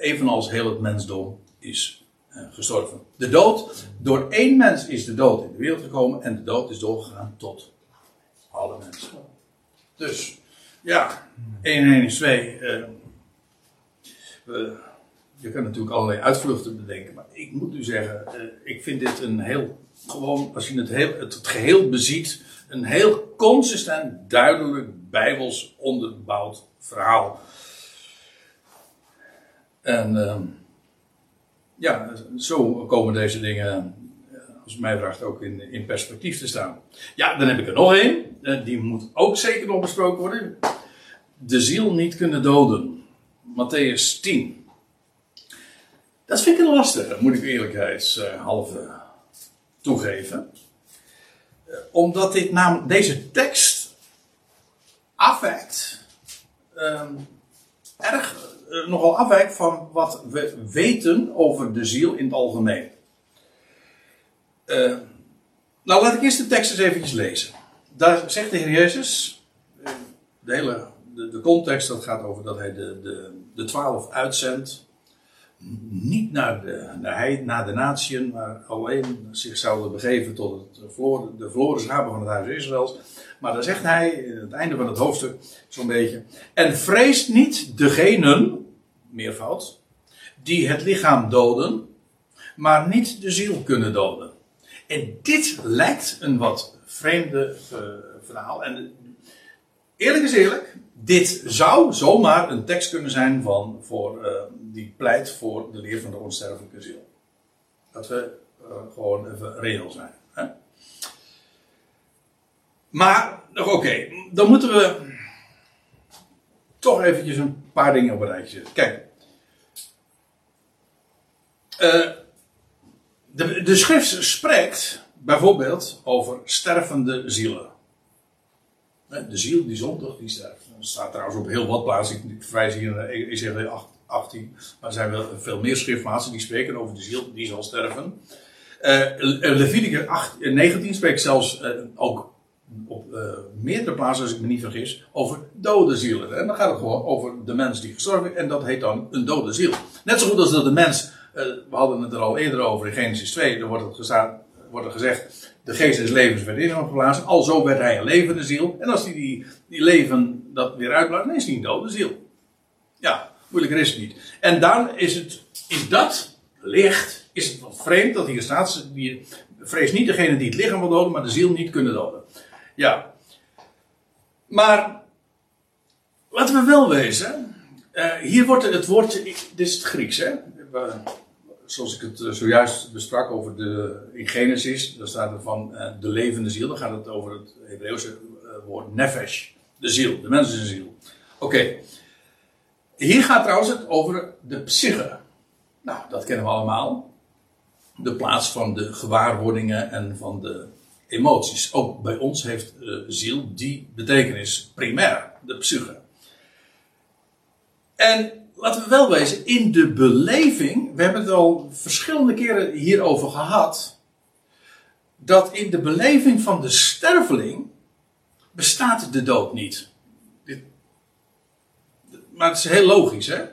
evenals heel het mensdom, is eh, gestorven. De dood, door één mens is de dood in de wereld gekomen en de dood is doorgegaan tot alle mensen. Dus, ja, 1 en 1 is 2. eh, we- je kan natuurlijk allerlei uitvluchten bedenken, maar ik moet u zeggen, eh, ik vind dit een heel, gewoon, als je het, heel, het geheel beziet, een heel consistent, duidelijk, bijbels onderbouwd verhaal. En ehm, ja, zo komen deze dingen, eh, als het mij vraagt, ook in, in perspectief te staan. Ja, dan heb ik er nog één, eh, die moet ook zeker nog besproken worden. De ziel niet kunnen doden. Matthäus 10. Dat vind ik een lastige, moet ik eerlijkheidshalve toegeven. Eh, Omdat dit namelijk, deze tekst afwijkt, ehm, erg, eh, nogal afwijkt van wat we weten over de ziel in het algemeen. Eh, nou, laat ik eerst de tekst eens eventjes lezen. Daar zegt de Heer Jezus, eh, de hele de, de context dat gaat over dat hij de, de, de twaalf uitzendt niet naar de, naar, naar de natieën, maar alleen zich zouden begeven tot het de verloren van het huis Israëls. Maar dan zegt hij, in het einde van het hoofdstuk, zo'n beetje. En vreest niet degenen, meervoud, die het lichaam doden, maar niet de ziel kunnen doden. En dit lijkt een wat vreemde eh, verhaal. En eerlijk is eerlijk, dit zou zomaar een tekst kunnen zijn van, voor, eh, die pleit voor de leer van de onsterfelijke ziel. Dat we eh, gewoon even reëel zijn. Hè? Maar, oké, dan moeten we toch eventjes een paar dingen op een rijtje zetten. Kijk. Eh, de, de schrift spreekt bijvoorbeeld over stervende zielen. De ziel die zondig, die sterft. Dat staat trouwens op heel wat plaatsen. Ik verwijs hier naar Ezekiel 18. Maar er zijn wel veel meer schriftplaatsen die spreken over de ziel die zal sterven. Eh Leviticus 8, eh, 19 spreekt zelfs eh, ook op eh, meerdere plaatsen, als ik me niet vergis, over dode zielen. En dan gaat het gewoon over de mens die gestorven is. En dat heet dan een dode ziel. Net zo goed als dat de mens, eh, we hadden het er al eerder over in Genesis 2, daar wordt, het wordt er gezegd, de geest des levens werd in hem geplaatst. Alzo werd hij een levende ziel. En als hij die, die leven dat weer uitblaast, dan is hij een dode ziel. Ja, moeilijker is het niet. En dan is het, in dat licht, is het wat vreemd dat hier staat, vrees niet degene die het lichaam wil doden, maar de ziel niet kunnen doden. Ja. Maar, laten we wel wezen, eh, hier wordt het woord, dit is het Grieks hè, zoals ik het eh, zojuist besprak over de, in Genesis, daar staat er van eh, de levende ziel, dan gaat het over het Hebreeuwse woord nefesh, de ziel, de mensenziel. Oké. Hier gaat trouwens het over de psyche. Nou, dat kennen we allemaal. De plaats van de gewaarwordingen en van de emoties. Ook bij ons heeft eh, ziel die betekenis primair, de psyche. En laten we wel wezen, in de beleving, we hebben het al verschillende keren hierover gehad, dat in de beleving van de sterveling bestaat de dood niet. Maar het is heel logisch, hè?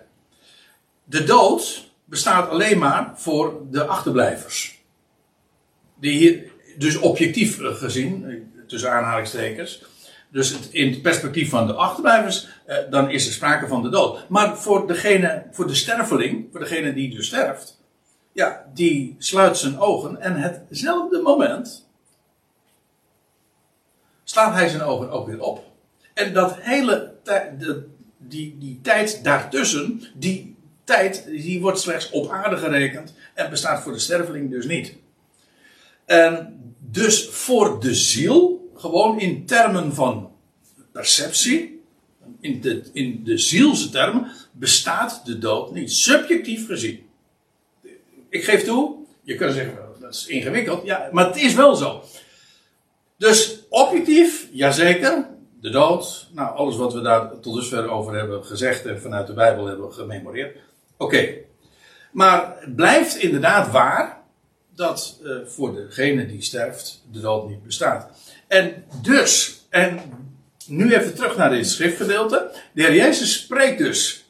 De dood bestaat alleen maar voor de achterblijvers. Die hier, dus objectief gezien, tussen aanhalingstekens, dus in het perspectief van de achterblijvers, eh, dan is er sprake van de dood. Maar voor degene, voor de sterveling, voor degene die dus sterft, ja, die sluit zijn ogen en hetzelfde moment slaat hij zijn ogen ook weer op. En dat hele tij- de, die, die tijd daartussen, die tijd, die wordt slechts op aarde gerekend en bestaat voor de sterveling dus niet. En dus voor de ziel, gewoon in termen van perceptie, in de, in de zielse termen, bestaat de dood niet. Subjectief gezien. Ik geef toe, je kunt zeggen, "Nou, dat is ingewikkeld, ja, maar het is wel zo. Dus objectief, jazeker, de dood, nou alles wat we daar tot dusver over hebben gezegd en vanuit de Bijbel hebben gememoreerd. Oké, maar het blijft inderdaad waar dat eh, voor degene die sterft de dood niet bestaat. En dus, en nu even terug naar dit schriftgedeelte. De Heer Jezus spreekt dus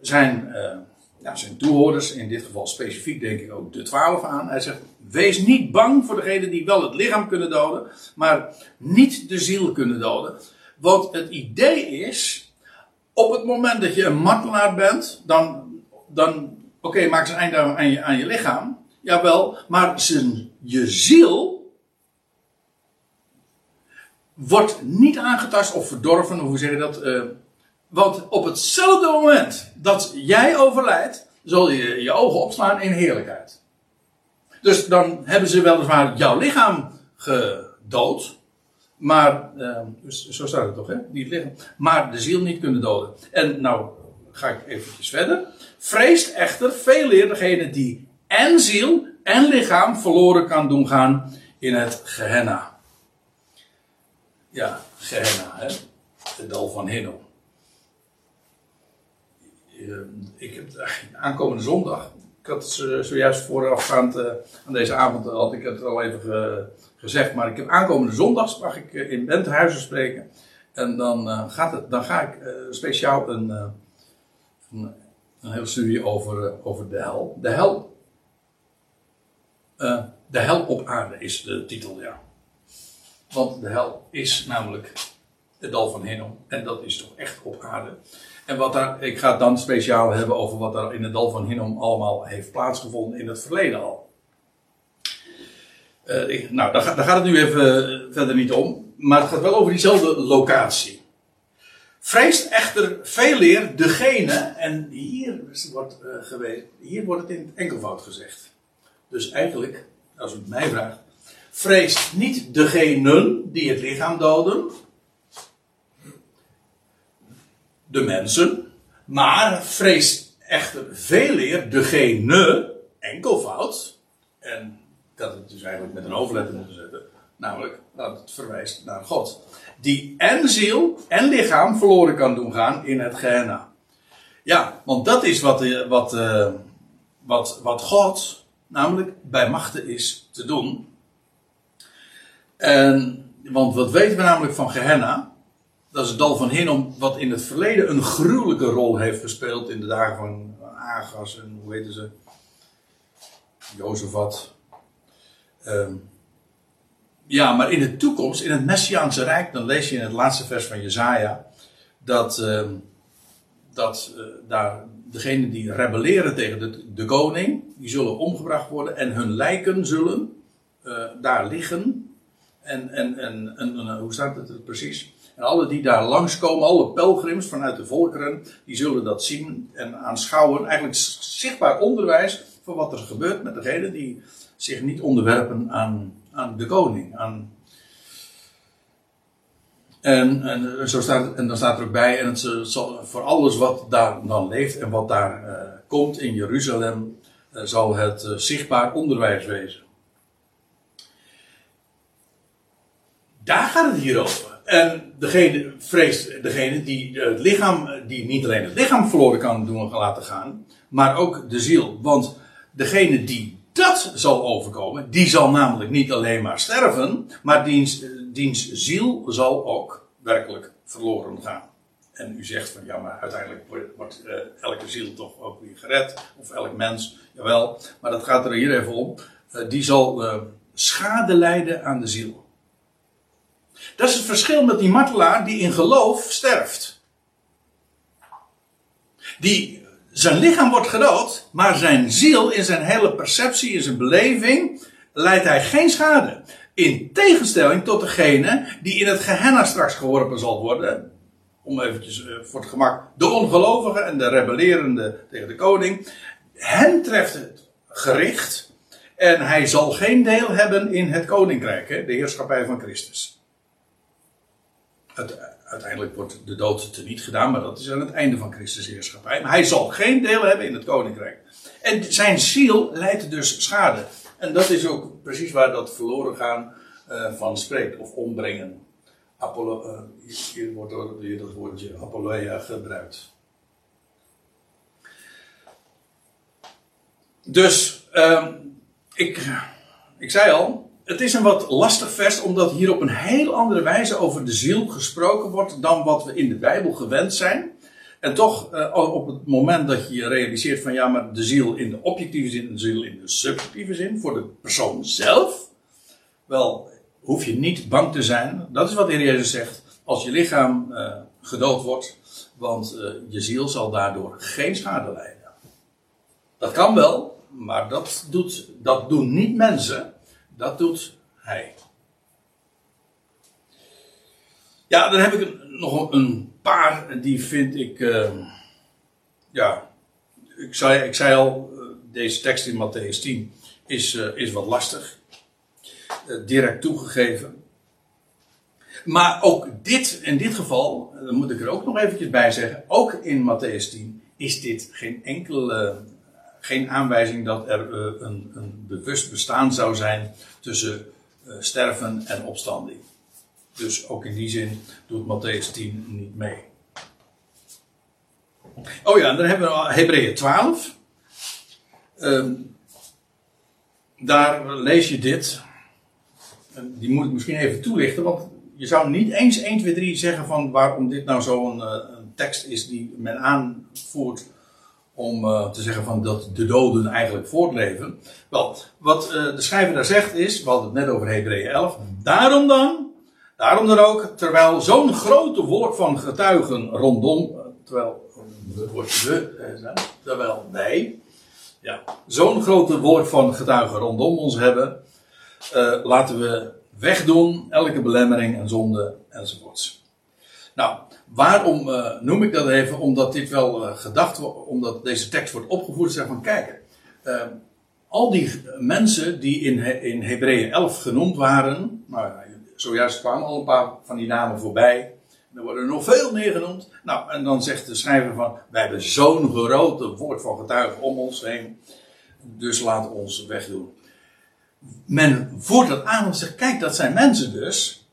zijn, eh, ja, zijn toehoorders, in dit geval specifiek denk ik ook de twaalf aan. Hij zegt, wees niet bang voor degenen die wel het lichaam kunnen doden, maar niet de ziel kunnen doden. Want het idee is, op het moment dat je een martelaar bent, dan, dan oké, maak ze een einde aan je, aan je lichaam. Jawel, maar zijn, je ziel wordt niet aangetast of verdorven, hoe zeg je dat? eh, want op hetzelfde moment dat jij overlijdt, zal je je ogen opslaan in heerlijkheid. Dus dan hebben ze weliswaar jouw lichaam gedood. Maar, dus zo staat het toch, hè? Niet lichaam. Maar de ziel niet kunnen doden. En nou ga ik eventjes verder. Vreest echter veel eer degene die en ziel en lichaam verloren kan doen gaan in het Gehenna. Ja, Gehenna, hè? Het dal van Hinnom. Eh, ik heb aankomende zondag. Ik had zojuist voorafgaand eh, aan deze avond had ik het al even ge- gezegd. Maar ik heb aankomende zondag mag ik eh, in Benthuizen spreken. En dan, eh, gaat het, dan ga ik eh, speciaal een, eh, een, een studie over, eh, over de hel. De hel. eh, de hel op aarde is de titel, ja. Want de hel is namelijk het dal van Hinnom. En dat is toch echt op aarde. En wat daar, ik ga dan speciaal hebben over wat er in het dal van Hinnom allemaal heeft plaatsgevonden in het verleden al. Eh, nou, daar, ga- daar gaat het nu even eh, verder niet om. Maar het gaat wel over diezelfde locatie. Vreest echter veel eer degene, en hier wordt, eh, geweest, hier wordt het in het enkelvoud gezegd. Dus eigenlijk, als u het mij vraagt, vreest niet degenen die het lichaam doden, de mensen, maar vreest echter veel eer degene, enkelvoud, en had het dus eigenlijk met een hoofdletter moeten zetten, namelijk dat het verwijst naar God, die en ziel en lichaam verloren kan doen gaan in het Gehenna. Ja, want dat is wat, eh, wat, eh, wat, wat God namelijk bij machten is te doen. En, want wat weten we namelijk van Gehenna? Dat is het dal van Hinnom, wat in het verleden een gruwelijke rol heeft gespeeld in de dagen van Agas en hoe weten ze? Jozefat. Ehm, ja, maar in de toekomst, in het Messiaanse Rijk, dan lees je in het laatste vers van Jezaja dat, ehm, dat eh, daar degenen die rebelleren tegen de, de koning, die zullen omgebracht worden en hun lijken zullen eh, daar liggen. En, en, en, en, en, hoe staat het precies? En alle die daar langskomen, alle pelgrims vanuit de volkeren, die zullen dat zien en aanschouwen. Eigenlijk zichtbaar onderwijs van wat er gebeurt met degenen die zich niet onderwerpen aan, aan de koning. Aan... En, en, zo staat, en dan staat er ook bij, en het zal, voor alles wat daar dan leeft en wat daar eh, komt in Jeruzalem, eh, zal het eh, zichtbaar onderwijs wezen. Daar gaat het hier over. En degene vreest degene die het lichaam, die niet alleen het lichaam verloren kan doen laten gaan, maar ook de ziel. Want degene die dat zal overkomen, die zal namelijk niet alleen maar sterven, maar diens, diens ziel zal ook werkelijk verloren gaan. En u zegt van ja, maar uiteindelijk wordt, eh, elke ziel toch ook weer gered. Of elk mens, jawel. Maar dat gaat er hier even om. Eh, die zal eh, schade lijden aan de ziel. Dat is het verschil met die martelaar die in geloof sterft. Die, zijn lichaam wordt gedood, maar zijn ziel in zijn hele perceptie, in zijn beleving, leidt hij geen schade. In tegenstelling tot degene die in het Gehenna straks geworpen zal worden. Om eventjes eh, voor het gemak. De ongelovigen en de rebellerende tegen de koning. Hen treft het gericht. En hij zal geen deel hebben in het koninkrijk, hè, de heerschappij van Christus. Uiteindelijk wordt de dood teniet gedaan, maar dat is aan het einde van Christus heerschappij. Maar hij zal geen deel hebben in het koninkrijk. En zijn ziel leidt dus schade. En dat is ook precies waar dat verloren gaan uh, van spreekt, of ombrengen. Apollo, uh, hier wordt door dat woordje apoloia gebruikt. Dus, uh, ik, ik zei al, het is een wat lastig vers, omdat hier op een heel andere wijze over de ziel gesproken wordt dan wat we in de Bijbel gewend zijn. En toch, uh, op het moment dat je je realiseert van ja, maar de ziel in de objectieve zin en de ziel in de subjectieve zin, voor de persoon zelf, wel, hoef je niet bang te zijn. Dat is wat de Heer Jezus zegt. Als je lichaam uh, gedood wordt, want uh, je ziel zal daardoor geen schade lijden. Dat kan wel, maar dat, doet, dat doen niet mensen, dat doet Hij. Ja, dan heb ik nog een paar, die vind ik, uh, ja, ik zei, ik zei al, deze tekst in Matthäus 10 is, uh, is wat lastig. Uh, direct toegegeven. Maar ook dit, in dit geval, dan moet ik er ook nog eventjes bij zeggen, ook in Matthäus 10 is dit geen enkele, geen aanwijzing dat er een, een bewust bestaan zou zijn tussen sterven en opstanding. Dus ook in die zin doet Matthäus 10 niet mee. Oh ja, dan hebben we Hebreeën 12. Um, daar lees je dit. Die moet ik misschien even toelichten, want je zou niet eens 1, 2, 3 zeggen van waarom dit nou zo'n een tekst is die men aanvoert om uh, te zeggen van dat de doden eigenlijk voortleven. Wel, wat uh, de schrijver daar zegt is, we hadden het net over Hebreeën 11, daarom dan, Daarom dan ook, terwijl zo'n grote wolk van getuigen rondom, terwijl het woordje we, terwijl wij, ja, zo'n grote wolk van getuigen rondom ons hebben, laten we wegdoen elke belemmering en zonde enzovoorts. Nou, waarom uh, noem ik dat even? Omdat dit wel uh, gedacht wordt, omdat deze tekst wordt opgevoerd, zeg van kijk, al die mensen die in, in Hebreeën 11 genoemd waren, nou zojuist kwamen al een paar van die namen voorbij. Er worden nog veel meer genoemd. Nou, en dan zegt de schrijver van, wij hebben zo'n grote woord van getuigen om ons heen. Dus laat ons wegdoen. Men voert dat aan en zegt, kijk, dat zijn mensen dus.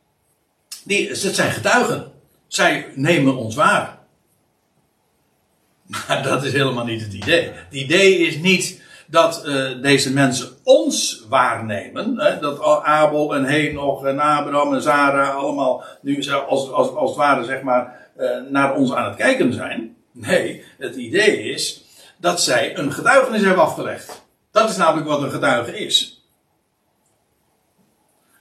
Die, het zijn getuigen. Zij nemen ons waar. *laughs* Maar dat is helemaal niet het idee. Het idee is niet dat uh, deze mensen ons waarnemen. Hè, dat Abel en Henoch en Abraham en Sarah allemaal nu als, als, als het ware zeg maar uh, naar ons aan het kijken zijn. Nee, het idee is dat zij een getuigenis hebben afgelegd. Dat is namelijk wat een getuige is.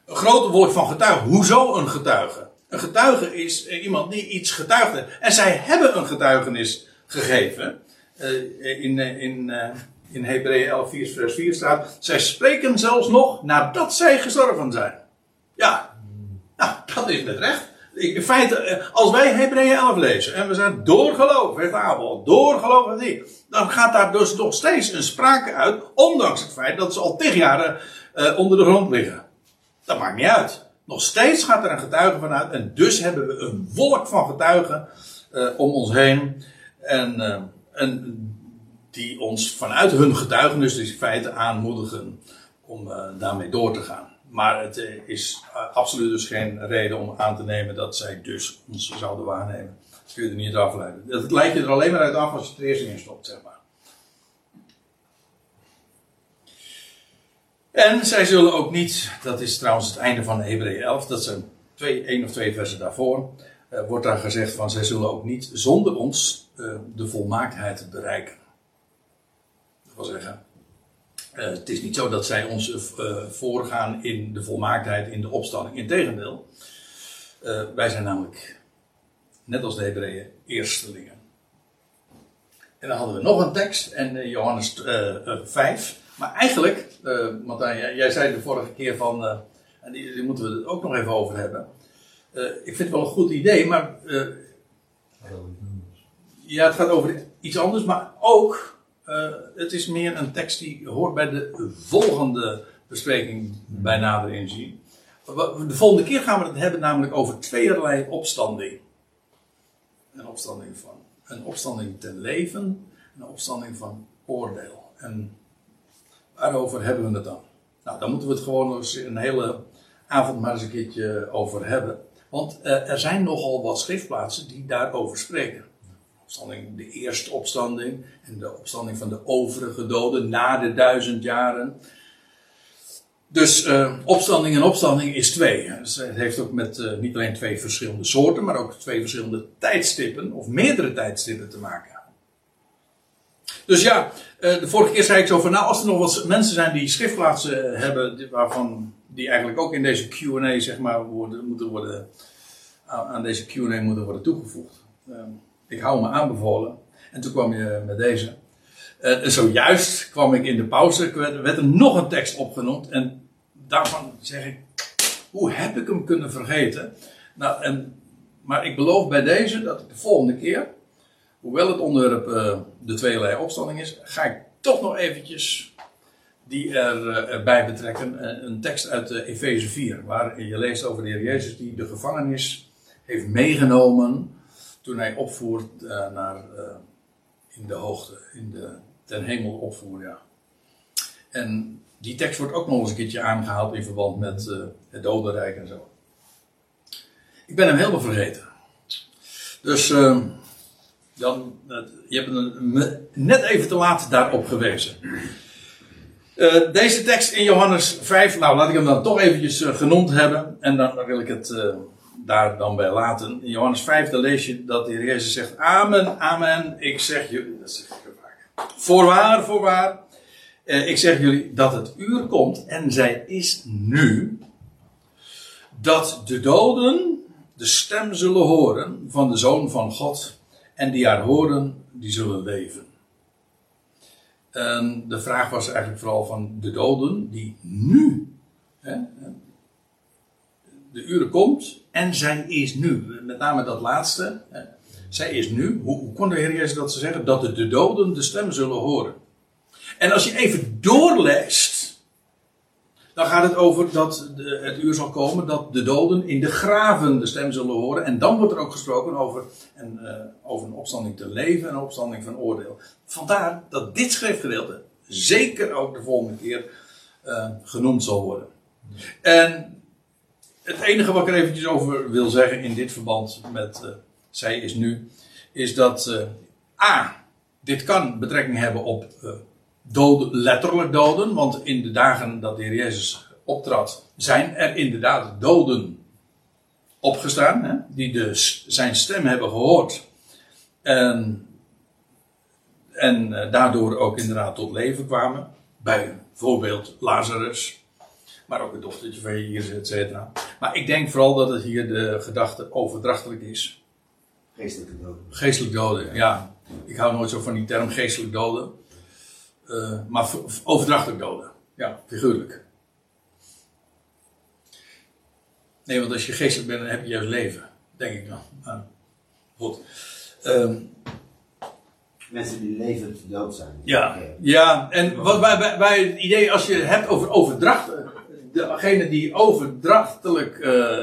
Een grote woord van getuige. Hoezo een getuige? Een getuige is iemand die iets getuigde. En zij hebben een getuigenis gegeven. Uh, in, in, in Hebreeën 11, vers 4 staat. Zij spreken zelfs nog nadat zij gestorven zijn. Ja, nou, dat is met recht. In feite, eh, als wij Hebreeën 11 lezen en we zijn door heeft Abel, door die, dan gaat daar dus nog steeds een sprake uit, ondanks het feit dat ze al tig jaren onder de grond liggen. Dat maakt niet uit. Nog steeds gaat er een getuige vanuit en dus hebben we een wolk van getuigen uh, om ons heen. En, uh, en die ons vanuit hun getuigenis dus in feite aanmoedigen om uh, daarmee door te gaan. Maar het is absoluut dus geen reden om aan te nemen dat zij dus ons zouden waarnemen. Dat kun je er niet afleiden. Dat lijkt je er alleen maar uit af als je het er eerst in stopt, zeg maar. En zij zullen ook niet, dat is trouwens het einde van Hebreeën 11, dat zijn twee, één of twee versen daarvoor. eh, wordt daar gezegd van zij zullen ook niet zonder ons eh, de volmaaktheid bereiken. Dat wil zeggen, eh, het is niet zo dat zij ons voorgaan in de volmaaktheid, in de opstanding. Integendeel, wij zijn namelijk, net als de Hebreeën, eerstelingen. En dan hadden we nog een tekst, en Johannes eh, eh, 5. Maar eigenlijk, Martijn, jij, zei de vorige keer van, eh, en die, moeten we het ook nog even over hebben. Eh, ik vind het wel een goed idee, maar ja, het gaat over iets anders, maar ook, het is meer een tekst die hoort bij de volgende bespreking bij nader inzien. De volgende keer gaan we het hebben namelijk over tweeërlei opstanding. Een opstanding van een opstanding ten leven, en een opstanding van oordeel. En waarover hebben we het dan? Nou, dan moeten we het gewoon eens een hele avond maar eens een keertje over hebben. Want eh, er zijn nogal wat schriftplaatsen die daarover spreken. Opstanding, de eerste opstanding en de opstanding van de overige doden na de duizend jaren. Dus eh, opstanding en opstanding is twee. Dus het heeft ook met eh, niet alleen twee verschillende soorten, maar ook twee verschillende tijdstippen of meerdere tijdstippen te maken. Dus ja, eh, de vorige keer zei ik zo van, nou, als er nog wat mensen zijn die schriftplaatsen hebben, die- waarvan die eigenlijk ook in deze Q&A zeg maar worden, moeten worden aan deze Q&A moeten worden toegevoegd. Eh, ik hou me aanbevolen. En toen kwam je met deze. Eh, zojuist kwam ik in de pauze, er werd, werd er nog een tekst opgenoemd. En daarvan zeg ik, hoe heb ik hem kunnen vergeten? Nou, en, maar ik beloof bij deze dat ik de volgende keer, hoewel het onderwerp eh, de tweeërlei opstanding is, ga ik toch nog eventjes die eh, erbij betrekken. Eh, een tekst uit uh, Efeze 4, waar je leest over de Heer Jezus die de gevangenis heeft meegenomen toen hij opvoert naar in de hoogte, in de, ten hemel opvoer, ja. En die tekst wordt ook nog eens een keertje aangehaald in verband met eh, het dodenrijk en zo. Ik ben hem helemaal vergeten. Dus eh, dan, eh, je hebt me net even te laat daarop gewezen. Eh, deze tekst in Johannes 5, nou laat ik hem dan toch eventjes eh, genoemd hebben. En dan, dan wil ik het daar dan bij laten. In Johannes 5, dan lees je dat de Heer Jezus zegt: Amen, amen, ik zeg jullie. Dat zeg ik vaak. Voorwaar, voorwaar. Ik zeg jullie dat het uur komt, en zij is nu. Dat de doden de stem zullen horen van de Zoon van God. En die haar horen, die zullen leven. En de vraag was eigenlijk vooral van de doden die nu. Hè, de uren komt en zij is nu. Met name dat laatste. Hè, zij is nu. Hoe, hoe kon de Heer Jezus dat ze zeggen? Dat de, de doden de stem zullen horen. En als je even doorleest. Dan gaat het over dat de, het uur zal komen dat de doden in de graven de stem zullen horen. En dan wordt er ook gesproken over een, uh, over een opstanding te leven en een opstanding van oordeel. Vandaar dat dit schriftgedeelte zeker ook de volgende keer uh, genoemd zal worden. En het enige wat ik er eventjes over wil zeggen in dit verband met uh, zij is nu, is dat A, dit kan betrekking hebben op doden, letterlijk doden, want in de dagen dat de Heer Jezus optrad, zijn er inderdaad doden opgestaan, hè, die dus zijn stem hebben gehoord en, en daardoor ook inderdaad tot leven kwamen, bij bijvoorbeeld Lazarus, maar ook het dochtertje van Jezus, et cetera. Maar ik denk vooral dat het hier de gedachte overdrachtelijk is. Geestelijke doden. Geestelijk doden, ja. Ik hou nooit zo van die term geestelijk doden. Uh, maar overdrachtelijk doden. Ja, figuurlijk. Nee, want als je geestelijk bent, dan heb je juist leven. Denk ik dan. Nou, goed. Um, Mensen die levend dood zijn. Ja, ja. en wat bij, bij, bij het idee, als je het hebt over overdracht, degene die overdrachtelijk uh,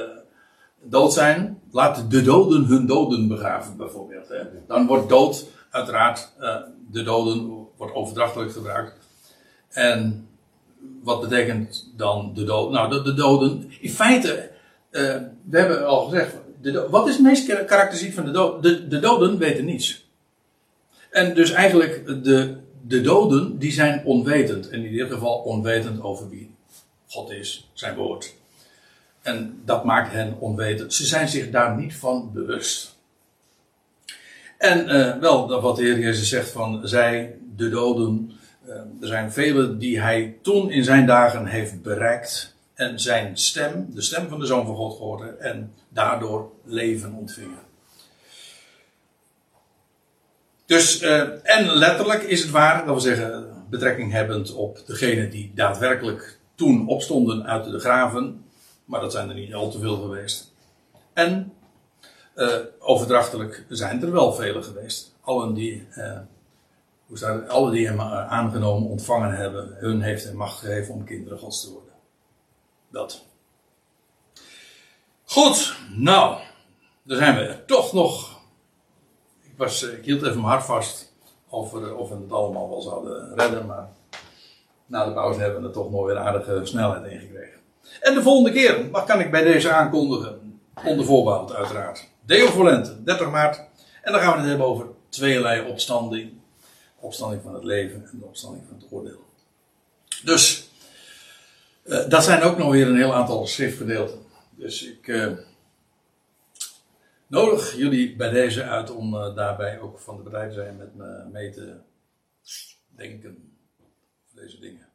dood zijn, laten de doden hun doden begraven, bijvoorbeeld. Hè. Dan wordt dood, uiteraard, uh, de doden wordt overdrachtelijk gebruikt. En wat betekent dan de doden? Nou, de, de doden, in feite, uh, we hebben al gezegd, de, wat is het meest karakteristiek van de doden? De, de doden weten niets. En dus eigenlijk de, de doden, die zijn onwetend. En in ieder geval onwetend over wie God is, zijn woord. En dat maakt hen onwetend. Ze zijn zich daar niet van bewust. En eh, wel, wat de Heer Jezus zegt van zij, de doden. eh, er zijn velen die hij toen in zijn dagen heeft bereikt. En zijn stem, de stem van de Zoon van God gehoord. En daardoor leven ontvingen. Dus, eh, en letterlijk is het waar, dat wil zeggen, betrekking hebbend op degene die daadwerkelijk toen opstonden uit de graven. Maar dat zijn er niet al te veel geweest. En eh, overdrachtelijk zijn er wel vele geweest. Allen die, hoe staat het? Alle die hem eh, aangenomen, ontvangen hebben, hun heeft hij macht gegeven om kinderen gods te worden. Dat. Goed, nou, dan zijn we toch nog. Ik, was, eh, ik hield even mijn hart vast over of we het allemaal wel zouden redden, maar na de pauze hebben we er toch nog weer aardige snelheid in gekregen. En de volgende keer, wat kan ik bij deze aankondigen? Onder voorbehoud, uiteraard. Deo Volente, 30 maart. En dan gaan we het hebben over tweeërlei opstanding. Opstanding van het leven en de opstanding van het oordeel. Dus, eh, dat zijn ook nog weer een heel aantal schriftgedeelten. Dus ik eh, nodig jullie bij deze uit om eh, daarbij ook van de te zijn met me mee te denken. Deze dingen.